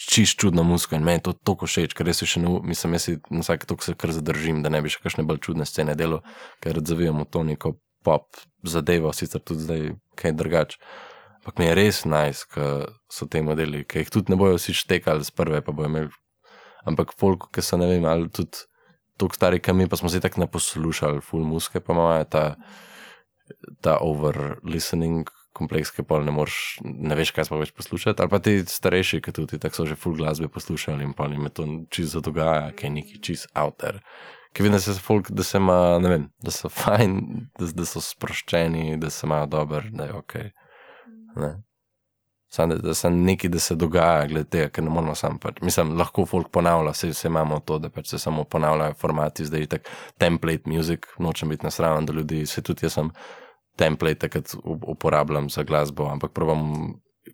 Čist čudno muziko in meni je to tako všeč, ker res še ne, mislim, jaz si na vsake točke se kar zadržim, da ne bi še kakšne bolj čudne scene delo, ker zavijamo to neko pop zadevo, sicer tudi zdaj kaj drugače. Ampak mi je res najs, nice, ker so te modeli, ki jih tudi ne bojo vsi štekali z prve, pa bojo imeli. Ampak folk, ki so ne vem, ali tudi tako stari, kot mi, pa smo se tako ne poslušali, full muske, pa imajo ta, ta over-listening. Kompleks, ki pa ne moreš, ne veš, kaj smo več poslušali, ali pa ti starejši, ki tudi tako so že full glasbe poslušali in pa jim je to čisto dogaja, ki je neki čist outer ki vidim, da se folk, da se ima, ne vem, da so fajn, da, da so sproščeni, da se imajo dobro, da je ok. Ne. Sam, da, da se nekaj, da se dogaja, glede tega, ker ne moramo sam pač. Mislim, lahko folk ponavlja, vse, vse imamo to, da pač se samo ponavljajo formati, zdaj je tak template music, nočem biti nasraven do ljudi, se tudi jaz sem template, takrat uporabljam za glasbo, ampak probam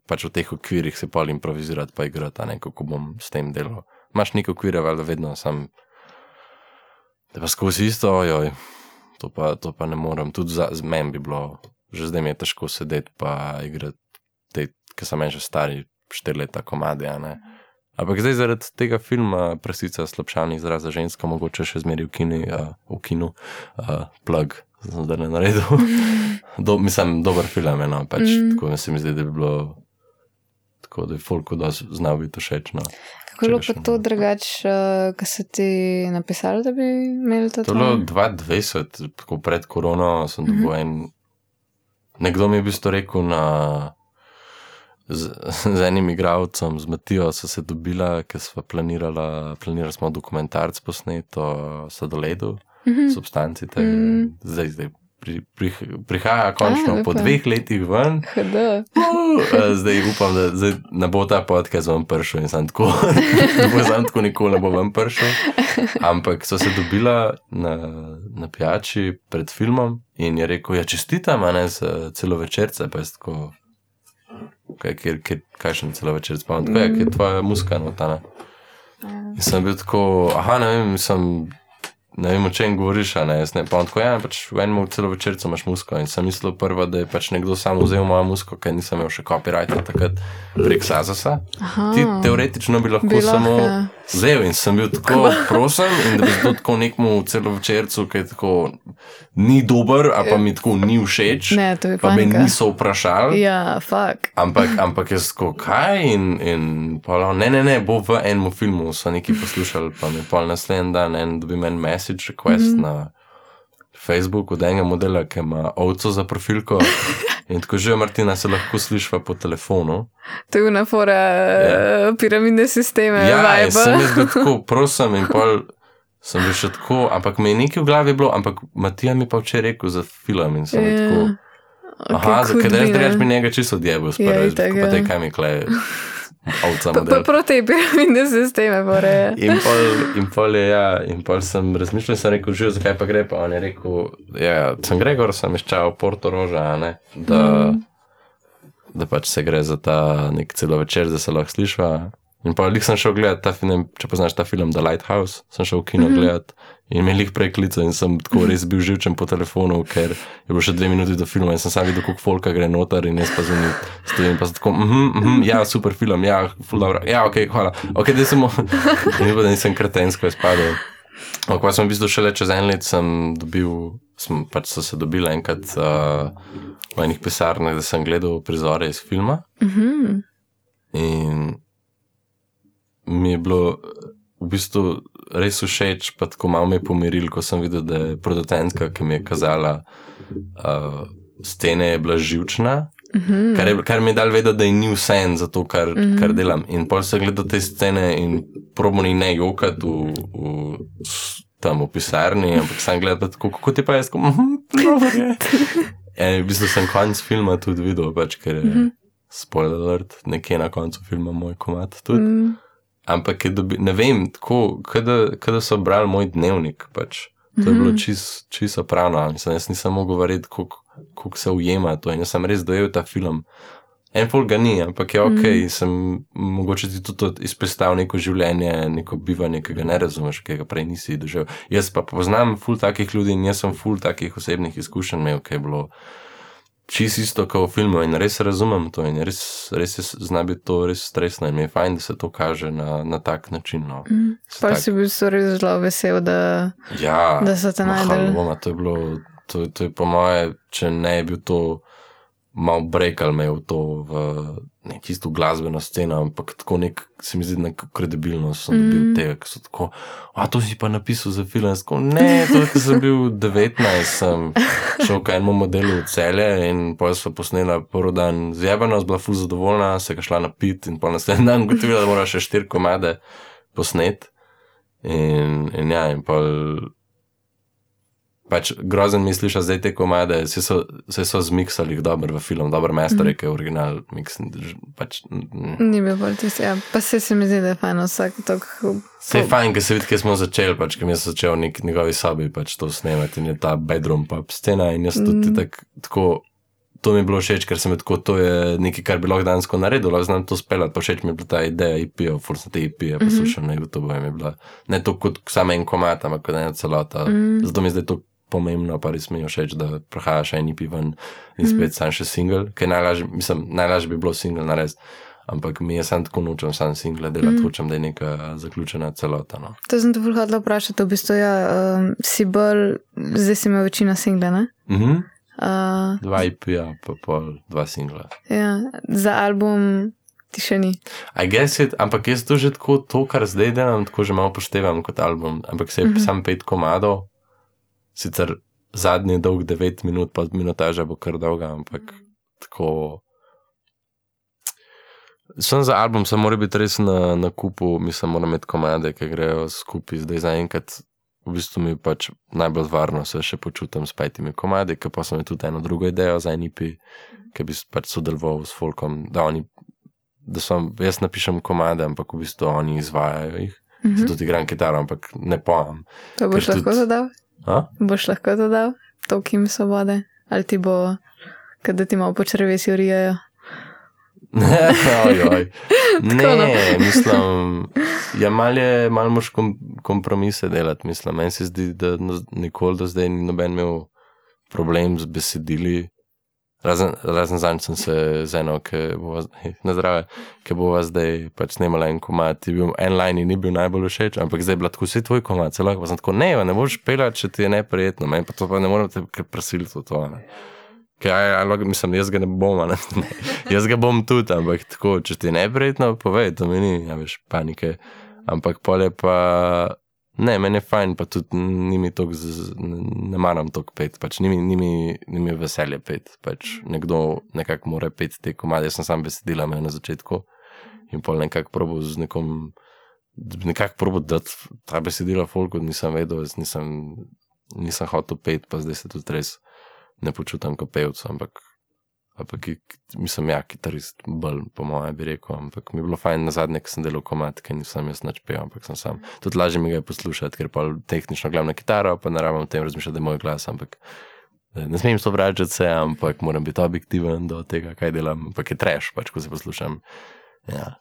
pač v teh okvirih se pol improvizirati, pa igrati, ne kako bom s tem delal. Imaš neko okvire, ali vedno sem. Da pa skozi isto, ojoj, to, to pa ne morem. Tudi za meni bi bilo, že zdaj mi je težko sedeti pa igrati te, ki so meni že stari, štiri leta komadi. Ampak zdaj zaradi tega filma, prasica slabšalnih izraz za žensko, mogoče še zmeri v, kini, uh, v kinu, uh, plug, da ne naredil. [LAUGHS] Do, mislim, dober film je, no, pač, mm. tako se mi zdi, da bi bilo, tako da je folko da znal biti všeč. No. Kako je bilo to drugače, uh, ko so ti napisali, da bi imeli to? To je bilo 2020, tako pred korono, sem dobil uh -huh. en. Nekdo mi je bil to rekel na. Z, z enim igravcem, z Matijo, so se dobila, ker smo planirali, planirali smo dokumentarc posnet o sadoledu, mm -hmm. substanci, te, mm. zdaj, zdaj pri, pri, prihaja končno A, po dveh letih ven. Uh, zdaj upam, da zdaj ne bo ta podcast vam prišel in sem tako, [LAUGHS] da bo sem tako nikoli ne bo vam prišel. Ampak so se dobila na, na pijači pred filmom in je rekel, ja čestitam, a ne za celo večerce, pa je tako. Kaj, kaj, kaj še celo večer spomnim, kaj je tvoja muska notana. Ja. In sem bil tako, aha, ne vem, sem ne vem, o čem govoriš, ne, ne, pa tako, ja, pač v enem celo večercu imaš musko in sem mislil prvo, da je pač nekdo samo vzel mojo musko, ker nisem imel še copyrighta takrat prek Sazasa. Ti teoretično bi lahko Bilo, samo ja. vzel in sem bil tako [LAUGHS] prosim in da bi to tako nekmu celo večercu, ki je tako ni dober, a pa mi tako ni všeč, ne, to pa me niso vprašali. Ja, fuck. Ampak, ampak jaz tako, kaj in, in polo, ne, ne, ne, bo v enem filmu so neki poslušali, pa mi pol naslednji dan en dobi meni mes message request mm -hmm. na Facebooku od enega modela, ki ima ovco za profilko. [LAUGHS] In tako že, Martina, se lahko slišiva po telefonu. To je unafora yeah. Ja. piramidne sisteme. Ja, sem jaz tako, prosim, in pol sem bil še tako, ampak mi je nekaj v glavi bilo, ampak Matija mi pa včeraj rekel za film in sem yeah. Ja. tako. Aha, okay, zakaj ne zdaj bi njega čisto odjebal, spet pa te kaj mi kleje. [LAUGHS] Proti piramidne sisteme. In pol, in pol je, ja, in pol sem razmišljal, sem rekel, že zakaj pa gre, pa on je rekel, ja, sem Gregor, sem iščal Porto Roža, ne, da, mm. da pač se gre za ta nek celo večer, da se lahko sliša. In pa jih sem šel gledati ta film, če poznaš ta film The Lighthouse, sem šel v kino mm -hmm. gledati in imel jih prej klice in sem tako res bil živčen po telefonu, ker je bilo še dve minuti do filma in sem sam videl, koliko folka gre noter in jaz pa zunaj stojim in pa tako, mhm, mhm, ja, super film, ja, full dobro, ja, ok, hvala, ok, da [LAUGHS] sem, in da nisem kretensko izpadel. Ampak pa sem v bistvu šele čez en let sem dobil, sem, pač so se dobili enkrat uh, v enih pisarnah, da sem gledal prizore iz filma. Mm -hmm. In mi je bilo v bistvu res všeč, pa tako malo me je pomiril, ko sem videl, da je producentka, ki mi je kazala uh, stene, je bila živčna. Mm -hmm. kar, je, kar mi je dal vedeti, da je ni vse en za to, kar, mm -hmm. kar delam. In pol se gleda te scene in probo ni ne jokati v, v, tam v pisarni, ampak sem gledal, kako ti pa je skoro. Mm -hmm, in v bistvu sem konec filma tudi videl, pač, ker je mm -hmm. spoiler alert, nekje na koncu filma moj komat tudi. Mm -hmm. Ampak dobi, ne vem, tako, kada so brali moj dnevnik, pač. to mm -hmm. je bilo čisto čis pravno. Mislim, jaz nisem mogel verjeti, kako se ujema to. In jaz sem res dojel ta film. En pol ga ni, ampak je ok, mm. sem mogoče ti tudi izpostavil neko življenje, neko bivanje, ki ga ne razumeš, ki ga prej nisi doživel. Jaz pa poznam ful takih ljudi in jaz sem ful takih osebnih izkušenj imel, ki je bilo čisto isto kot v filmu in res razumem to in res, res je zna biti to res stresno in je fajn, da se to kaže na, na tak način. No. Mm. Pa tak... si bil res zelo vesel, da, ja, da so te najdel. To je bilo, to, to je po moje, če ne bi bil to mal brekal me v to, v ne čisto glasbeno sceno, ampak tako nek, se mi zdi, neko kredibilnost sem dobil mm. tega, ki so tako, a to si pa napisal za film, tako, ne, to je, ker sem bil 19, sem šel k enemu modelu v celje in pa so posnela prvi dan zjebano, bila fuz zadovoljna, se ga šla na pit in pa naslednji dan gotovila, da mora še štiri komade posnet. In, in ja, in pa pač grozen misliš, da zdaj te komade, se so, se so zmiksali dobro v film, dobro mesto, mm. reke original. Mix, pač, mm. Ni bil bolj tisti, ja. pa se, se mi zdi, da je fajn vsak tok. Se je fajn, ker se vidi, kje smo začeli, pač, ker je začel nek njegovi sobi pač to snemati in je ta bedroom pop scena in jaz tudi mm. tak, tako. To mi je bilo všeč, ker sem tako, to je nekaj, kar bi lahko danes naredil, lahko znam to speljati, pa všeč mi je bila ta ideja IP-ja, forse te IP-ja, poslušam, mm -hmm. to bo mi bila. Ne to kot samo en komat, ampak kot ena celota. Mm. Zato mi je zdaj to pomembno, pa res mi je všeč, da prihaja še en IP ven in spet mm. sam še single, ker najlažje, mislim, najlažje bi bilo single narediti. Ampak mi je sam tako nočem, sam single delati, mm. hočem, da je neka zaključena celota. No. To sem te vrhodila vprašati, v bistvu ja, um, si bolj, zdaj si imel večino single, ne? Mm -hmm. uh, dva IP, ja, pa pol, dva single. Ja, za album ti še ni. It, ampak jaz to že tako, to, kar zdaj delam, tako že malo poštevam kot album, ampak se je mm -hmm. sam pet komadov sicer zadnji dolg 9 minut, pa minutaža bo kar dolga, ampak tako. Sem za album, sem mora biti res na, na kupu, mislim, moram imeti komade, ki grejo skupaj. Zdaj zaenkrat, v bistvu mi pač najbolj varno se še počutim s petimi komadi, ker pa sem tudi eno drugo idejo za NIP, ki bi pač sodeloval s Folkom, da oni, da sem, jaz napišem komade, ampak v bistvu oni izvajajo jih. Mm -hmm. Tudi igram kitaro, ampak ne pojem. To boš lahko zadal? A? Boš lahko dodal toliko jim svobode, ali ti bo, da ti malo počrvesi urijajo. [LAUGHS] [LAUGHS] ne, oj, ne, no. mislim, [LAUGHS] ja, malo je, malo moš kom, kompromise delati, mislim. Meni se zdi, da nikoli do zdaj ni noben imel problem z besedili. Razen, razen zanj sem se z eno, ki bo [LAUGHS] na zdrave, ki bo vas zdaj pač snimala en komat. Bil, en line ni bil najbolj všeč, ampak zdaj je bila tako vse tvoj komat, celo pa sem tako, ne, ne boš pelati, če ti je neprijetno, meni pa to pa ne morem te prisiliti v to. Ne. Kaj, ja, ja, mislim, jaz ga ne bom, ne, [LAUGHS] ne. jaz ga bom tudi, ampak tako, če ti je neprijetno, povej, to mi ni, ja, veš, panike. Ampak pole pa. Ne, meni je fajn, pa tudi ni mi to, ne maram to pet, pač ni mi, ni mi, ni mi veselje pet. Pač nekdo nekako mora pet te komade, jaz sem sam besedila me na začetku in pol nekako probo z nekom, nekako probo dati ta besedila folku, nisem vedel, nisem, nisem hotel pet, pa zdaj se tudi res ne počutam kot pevc, ampak ampak mislim, ja, kitarist, bolj po mojem bi rekel, ampak mi je bilo fajn na zadnje, ker sem delal komat, ker nisem jaz nič pel, ampak sem sam. Tudi lažje mi ga je poslušati, ker pa tehnično gledam na kitaro, pa naravno o tem razmišljam, da je moj glas, ampak da ne smem sovražiti se, ampak moram biti objektiven do tega, kaj delam, ampak je treš, pač ko se poslušam. Ja.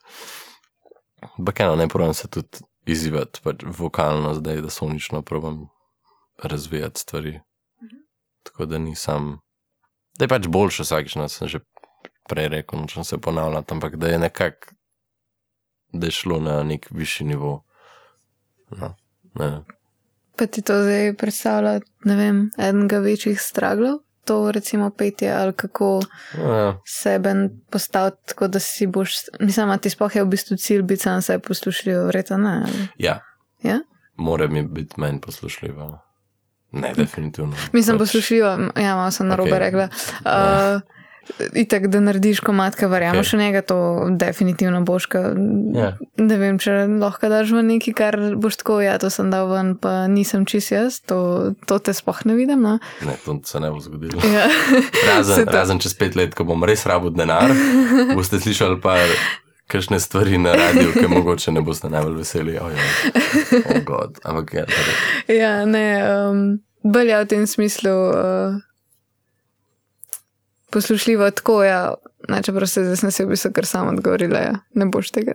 Ampak eno, ne pravim se tudi izzivati pač vokalno, zdaj da sonično probam razvijati stvari. Tako da nisem, da je pač boljše vsakič, no sem že prej rekel, nočem se ponavljati, ampak da je nekako, da je šlo na nek višji nivo. No, ne. Pa ti to zdaj predstavlja, ne vem, enega večjih straglov, to recimo petje ali kako Ja. sebe postaviti, tako da si boš, mislim, ti sploh je v bistvu cilj biti sam sebe poslušljiv, verjetno ne. ali? Ja, Ja? mora mi biti manj poslušljiva. Ne, definitivno. Mislim, Pač- poslušljivo, ja, malo sem narobe Okej. rekla. Uh, Itak, da narediš komat, ki verjameš Okej. v njega, to definitivno boš. Ka, Ja. Ne vem, če lahko daš v neki, kar boš tako, ja, to sem dal ven, pa nisem čist jaz, to, to te sploh ne vidim. No? Ne, to se ne bo zgodilo. Ja. Razen, [LAUGHS] razen čez pet let, ko bom res rabil denar, boste slišali pa kakšne stvari na radiju, ki mogoče ne boste najbolj veseli. Oh, oh God. Ampak ja, torej, Ja, ne, um, bolj v tem smislu uh, poslušljivo tako, ja, ne, čeprav se zdaj sem se v bistvu kar sam odgovorila, ja, ne boš tega.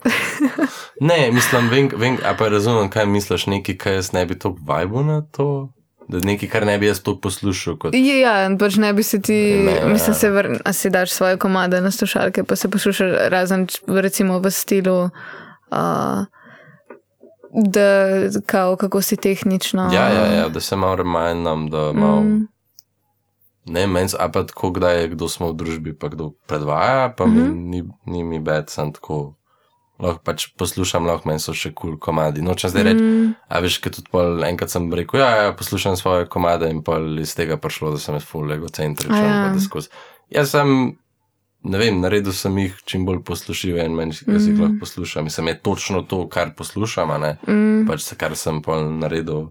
ne, mislim, vem, vem, a pa razumem, kaj misliš, nekaj, kaj jaz ne bi to vajbo na to. Da nekaj, kar ne bi jaz to poslušal. Kot... Ja, ja, pač ne bi se ti, Ne, ja. mislim, se vr, a si daš svoje komade na slušalke, pa se poslušaš razen recimo v stilu, uh, da kao, kako si tehnično. Ja, ja, ja, da se malo remindam, da malo. Mm. Ne, meni, a pa tako, kdaj je kdo smo v družbi, pa kdo predvaja, pa mm Mhm. -hmm. mi, ni, ni mi bed, sem tako. Lahko pač poslušam, lahko meni so še kul cool komadi. Nočem zdaj reči, Mm, a veš, ker tudi pol, enkrat sem rekel, ja, ja, poslušam svoje komade in pol iz tega prišlo, da sem jaz full egocentričen. Ja. Ja. Ja. Jaz sem, ne vem, naredil sem jih čim bolj poslušljive in meni, jaz jih lahko poslušam. Mislim, je točno to, kar poslušam, a ne mm, pač se, kar sem pol naredil,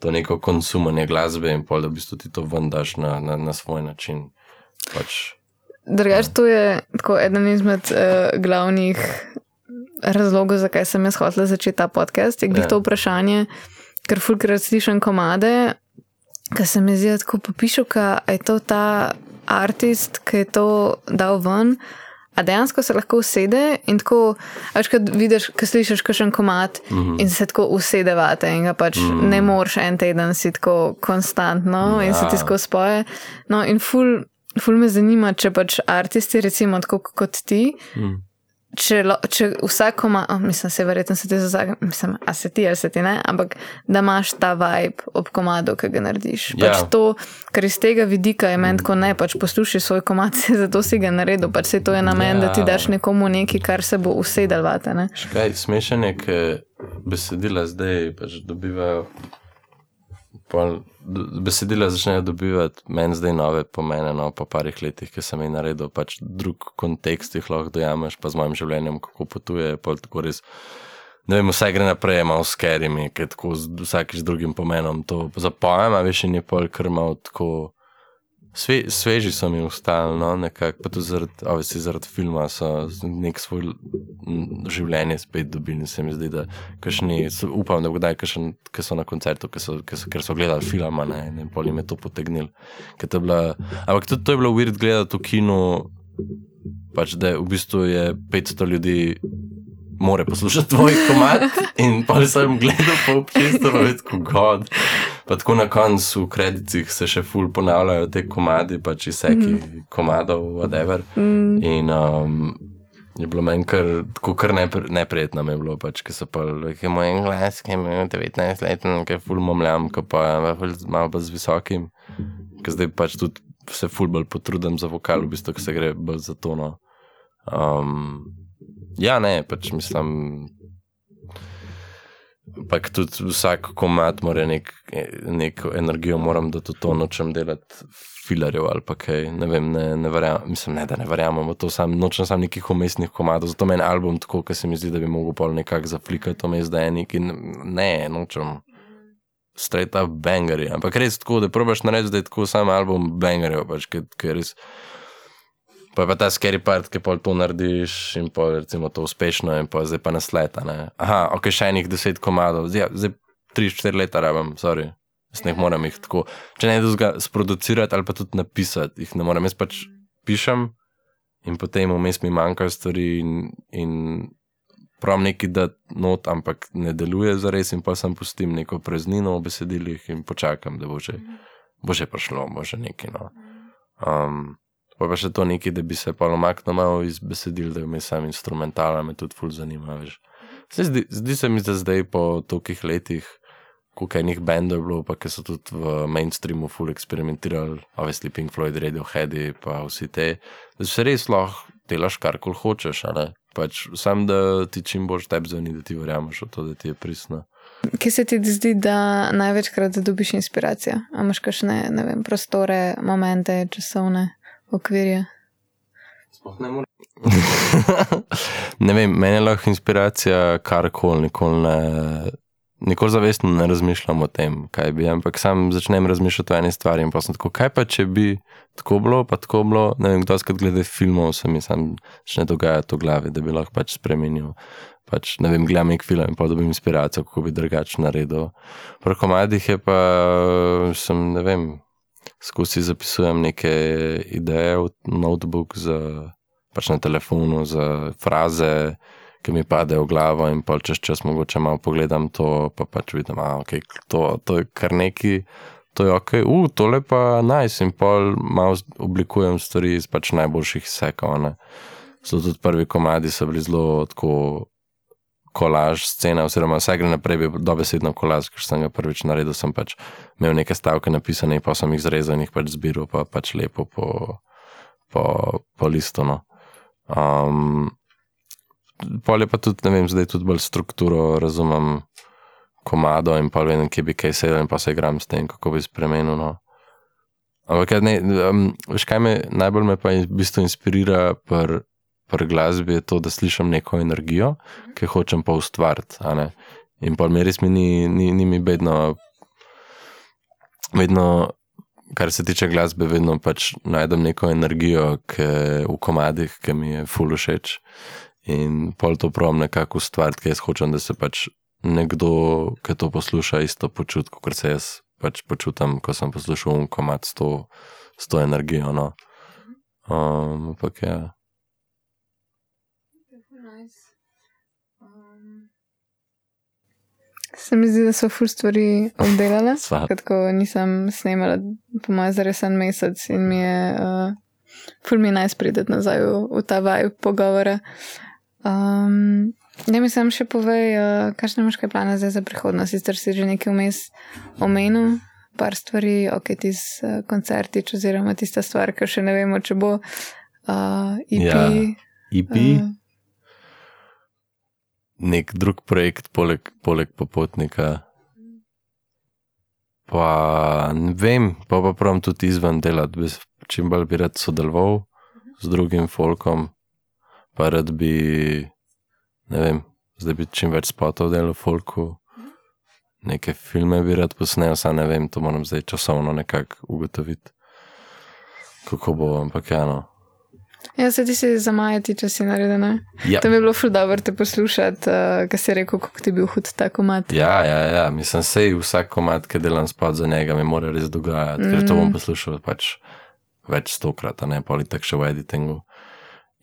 to neko konsumanje glasbe in pol, da v bistvu ti to vendaš na, na, na svoj način. Pač, Drugač, to je tako eden izmed uh, glavnih razlogov, zakaj sem jaz hotel začeti ta podcast. Je glih Ja. to vprašanje, ker fulkrat slišim komade, ki se mi zdi tako popišu, da je to ta artist, ki je to dal ven. A dejansko se lahko usede in tako, več kot vidiš, ko slišiš kakšen komat mm. -hmm. in se tako usede vate in ga pač mm -hmm. ne moreš en teden si tako konstantno ja. in se ti Ja. skozi spoje. No in ful, ful me zanima, če pač artisti, recimo tako kot ti, mm. Če, lo, če vsak komat, oh, mislim, se verjetno se ti za vsak, mislim, a se ti ali se ti ne, ampak da imaš ta vibe ob komadu, ki ga narediš. Ja. Pač to, ker iz tega vidika je meni tako ne, pač poslušaj svoj komat, [LAUGHS] zato si ga naredil, pač se to je namen, ja. da ti Ja. daš nekomu nekaj, kar se bo usedel vate. Ne? Škaj, smešen je, ker besedila zdaj pač dobivajo. Pol, besedila začnejo dobivati meni zdaj nove pomene, no, po parih letih, ki sem jih naredil, pač drug kontekst jih lahko dojameš, pa z mojim življenjem, kako potuje, pol tako res. Ne vem, vse gre naprej, malo s kerimi, ki tako z vsakič drugim pomenom to zapojem, a veš, in je pol kar malo tako. Sve, sveži so mi ostali, no, nekako, pa tudi zaradi, ovisi, zaradi filma, so nek svoj življenje spet dobili. Se mi zdi, da kašni, upam, da kdaj, ki so na koncertu, ki so, so, ker so gledali film, ne, in pol jim je to potegnil. Ker to je Bila, ampak tudi to je bilo weird gledati v kinu, pač, da v bistvu je 500 ljudi. More poslušati tvoj komat, in pa sem gledal po je tako god. Pa tako na koncu v kredicih se še ful ponavljajo te komadi, pač izseki mm komadov, whatever. Mm, In um, je bilo meni kar, tako kar nepr neprijetno, je bilo, pač, ki so pa, ki je moj glas, ki je imel 19 let, ki je ful momljam, ki pa je malo pa z visokim, ki zdaj pač tudi se ful bolj potrudim za vokal, v bistvu, ki se gre bolj za tono. Um, ja, ne, pač mislim. Ampak tudi vsak komat mora nek, neko energijo, moram da to, to nočem delati filarjev ali pa kaj. Ne vem, ne, ne verjamem, mislim, ne, da ne verjamem to, sam, nočem sam nekih umestnih komadov, zato meni album tako, ker se mi zdi, da bi mogel pol nekako zaflikati vmes, da je neki, ne, nočem. Straight up bangerji, ampak res tako, da probaš narediti, da je tako sam album bangerjev, pač, ker, ker res. Pa je pa ta scary part, ki pa to narediš in pa recimo to uspešno in pa zdaj pa nasleta. Ne? Aha, ok, še enih deset komadov, zdaj, zdaj tri, štiri leta rabim, sorry. Jaz ne morem jih tako, če ne drugega, sproducirati ali pa tudi napisati, jih ne morem. Jaz pač pišem in potem vmes mi manjkajo stvari in, in prav neki da not, ampak ne deluje za res in pa sem pustim neko preznino v besedilih in počakam, da bo že, bo že prišlo, bo že nekaj. No. Um, pa pa še to nekaj, da bi se pa omaknil malo iz besedil, da mi sam instrumentala me tudi ful zanima. Veš. Zdi, zdi se mi, da zdaj po tolikih letih koliko enih bendov je bilo, pa ki so tudi v mainstreamu full eksperimentirali, obviously Pink Floyd, Radiohead, pa vsi te, da se res lahko delaš kar kol hočeš, ali pač sam, da ti čim boš tebi zveni, da ti verjameš v to, da ti je pristno. Kje se ti zdi, da največkrat dobiš inspiracijo? A imaš kakšne, ne vem, prostore, momente, časovne okvirje? Ne, [LAUGHS] ne vem, meni je lahko inspiracija karkoli, nikoli ne nikoli zavestno ne razmišljam o tem, kaj bi, ampak sam začnem razmišljati o eni stvari in pa sem tako, kaj pa če bi tako bilo, pa tako bilo, ne vem, kdo skrat glede filmov, se mi sam začne dogajati v glavi, da bi lahko pač spremenil. Pač, ne vem, gledam nek film in pa dobim inspiracijo, kako bi drugače naredil. Pri komadih je pa, sem, ne vem, skozi zapisujem neke ideje v notebook za, pač na telefonu, za fraze, ki mi pade v glavo, in pa čez čas mogoče malo pogledam to, pa pač vidim, da okay, to, to je kar neki, to je ok, uf, tole pa naj, nice, in pa malo oblikujem stvari iz pač najboljših sekov. So tudi prvi komadi, so bili zelo tako. Kolaž, scena, oziroma vse gre naprej, bi dobesedno kolaž, ker sem ga prvič naredil. Sem pač imel neke stavke napisane, pa sem jih zrezal in jih pač zbiral, pa pač lepo po, po, po listu. No. Um, Polje pa tudi, ne vem, zdaj tudi bolj strukturo razumem, komado in pa vem, kje bi kaj sedel in pa se igram s tem, kako bi spremenil. No. Ampak, ne, um, veš, kaj me najbolj me pa v bistvu inspirira pri pr glasbi, je to, da slišim neko energijo, ki hočem pa ustvariti. In pa mi res mi ni, ni, ni mi bedno, vedno, kar se tiče glasbe, vedno pač najdem neko energijo ki, v komadih, ki mi je ful všeč. In pol to pravim nekako ustvariti, ker jaz hočem, da se pač nekdo, ki to posluša, isto počuti, kot se jaz pač počutim, ko sem poslušal komat s to, s to energijo. No. Um, ampak ja. Se mi zdi, da so ful stvari obdelale. Ko nisem snimala, po mojem, za resen mesec in mi je uh, ful mi najsprideti nazaj v, v ta vaj pogovora. Um, ne mi sam še povej, uh, kakšne imaš kaj plane zdaj za prihodnost. Sicer si že nekaj vmes omenil, par stvari, ok, ti z uh, koncerti, oziroma tista stvar, ki še ne vemo, če bo uh, IP. Ja, IP. Uh, Nek drug projekt, poleg, poleg popotnika. Pa ne vem, pa pa pravim tudi izven delati, čim bolj bi rad sodeloval z drugim folkom pa rad bi, ne vem, zdaj bi čim več spotov delal v folku, neke filme bi rad posnel, samo ne vem, to moram zdaj časovno nekako ugotoviti, kako bo, ampak ja. Ja, se ti si zamajati, če si naredil. Ja. To bi bilo ful dobro te poslušati, uh, kaj si rekel, kako ti je bil hud ta komat. Ja, ja, ja. mislim, sej vsak komat, ki delam spod za njega, mi mora res dogajati, mm. ker to bom mm. poslušal pač več stokrat, ne pa ali tako še v editingu.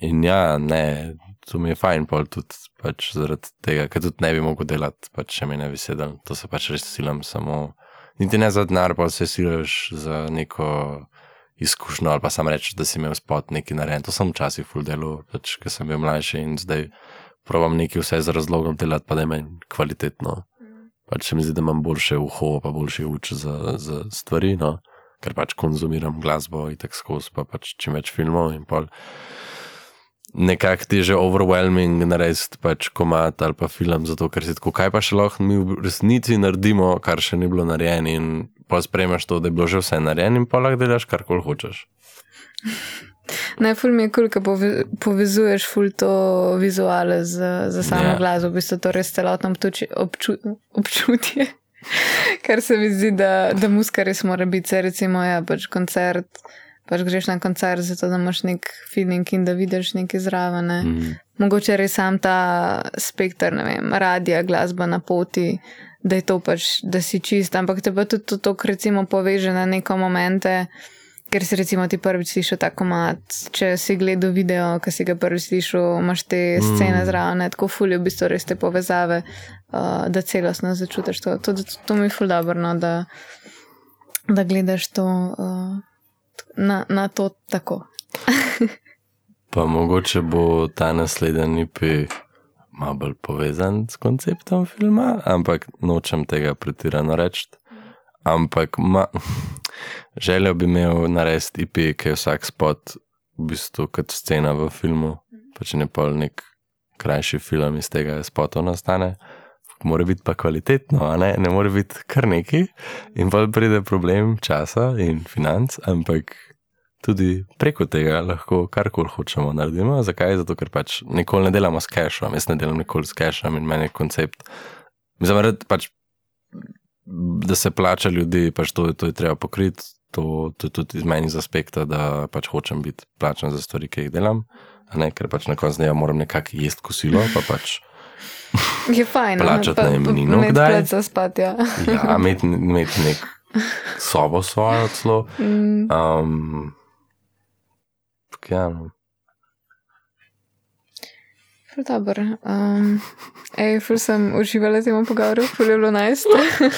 In ja, ne, to mi je fajn, pa tudi pač zaradi tega, ker tudi ne bi mogel delati, pač če mi ne bi sedel. To se pač res silam samo. Niti ne za denar, pa se silaš za neko izkušnjo, ali pa sam rečeš, da si imel spot neki narejen. To sem včasih full delo, pač, ker sem bil mlajši in zdaj provam neki vse z razlogom delati, pa da je meni kvalitetno. Pač se mi zdi, da imam boljše uho, pa boljši uč za, za stvari, no? ker pač konzumiram glasbo in tako skozi, pa pač čim več filmov in pol nekako ti je že overwhelming narediti pač komat ali pa film, zato ker si tako, kaj pa še lahko mi v resnici naredimo, kar še ni bilo narejeno in pa spremljaš to, da je bilo že vse narejeno in pa lahko delaš kar koli hočeš. [LAUGHS] Najful mi je kul, cool, ko povezuješ ful to vizuale z, z samo yeah. Ja. glasbo, v bistvu to res celotno obču, občutje. [LAUGHS] Kar se mi zdi, da, da muska res mora biti, recimo, ja, pač koncert pač greš na koncert, zato da imaš nek feeling in da vidiš nekaj zraven. Ne. Mm. Mogoče res sam ta spektr, ne vem, radija, glasba na poti, da je to pač, da si čist, ampak te pa tudi to, to recimo, poveže na neko momente. Ker si recimo ti prvič slišal tako mat, če si gledal video, ki si ga prvič slišal, imaš te scene mm. zraven, tako fulje, v bistvu res te povezave, uh, da celostno začutiš to. To, to, to mi je ful dobro, no, da, da gledaš to uh, na, na to tako. [LAUGHS] pa mogoče bo ta naslednji IP malo bolj povezan s konceptom filma, ampak nočem tega pretirano reči. Ampak ma, [LAUGHS] želel bi imel narediti IP, ki je vsak spot v bistvu kot scena v filmu, pa če ne pol nek krajši film iz tega spota nastane. Mora biti pa kvalitetno, ne? ne more biti kar neki, in pa pride problem časa in financ, ampak tudi preko tega lahko karkoli hočemo narediti. Zakaj? Zato, ker pač nikoli ne delamo s cashom, jaz ne delam nikoli s cashom in meni je koncept. Mislim, pač, da se plača ljudi, pač to, to je treba pokriti, to, to je tudi iz meni z aspekta, da pač hočem biti plačen za stvari, ki jih delam. Ne, ker pač na koncu dneva moram nekako jesti kosilo, pa pač. Je fajn. No, plačati najemnino, kdaj? Ja, spati, ja. ja imeti imet nek sobo svojo celo. Mm. Um, ja. Dobro. Um, ej, ful sem uživala v tem pogovoru, ful je bilo najst.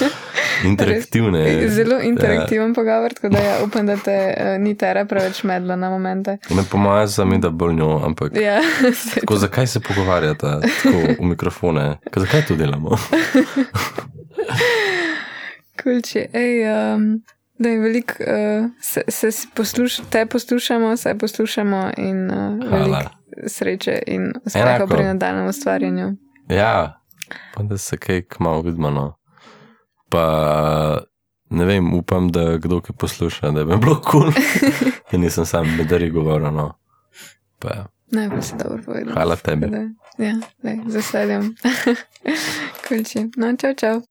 [LAUGHS] Interaktivne. Zelo interaktiven ja. pogovor, tako da ja, upam, da te uh, ni tera preveč medla na momente. Ne pomaga za mi, da bolj njo, ampak. Ja, [LAUGHS] tako, zakaj se pogovarjata tako v mikrofone? Zakaj to delamo? [LAUGHS] Kulči, ej. Um, Da je veliko, uh, se, se posluš, te poslušamo, se poslušamo in uh, veliko sreče in uspeha pri nadaljem ustvarjanju. Ja, pa da se kaj kmalo vidimo. No. Pa ne vem, upam, da kdo ki posluša, da bi bilo kul. [LAUGHS] Cool. nisem sam bedari govoril. No. Ja. Najbolj si dobro povedal. Hvala tebi. Ja, z veseljem. [LAUGHS] Kulči. No, čau, čau.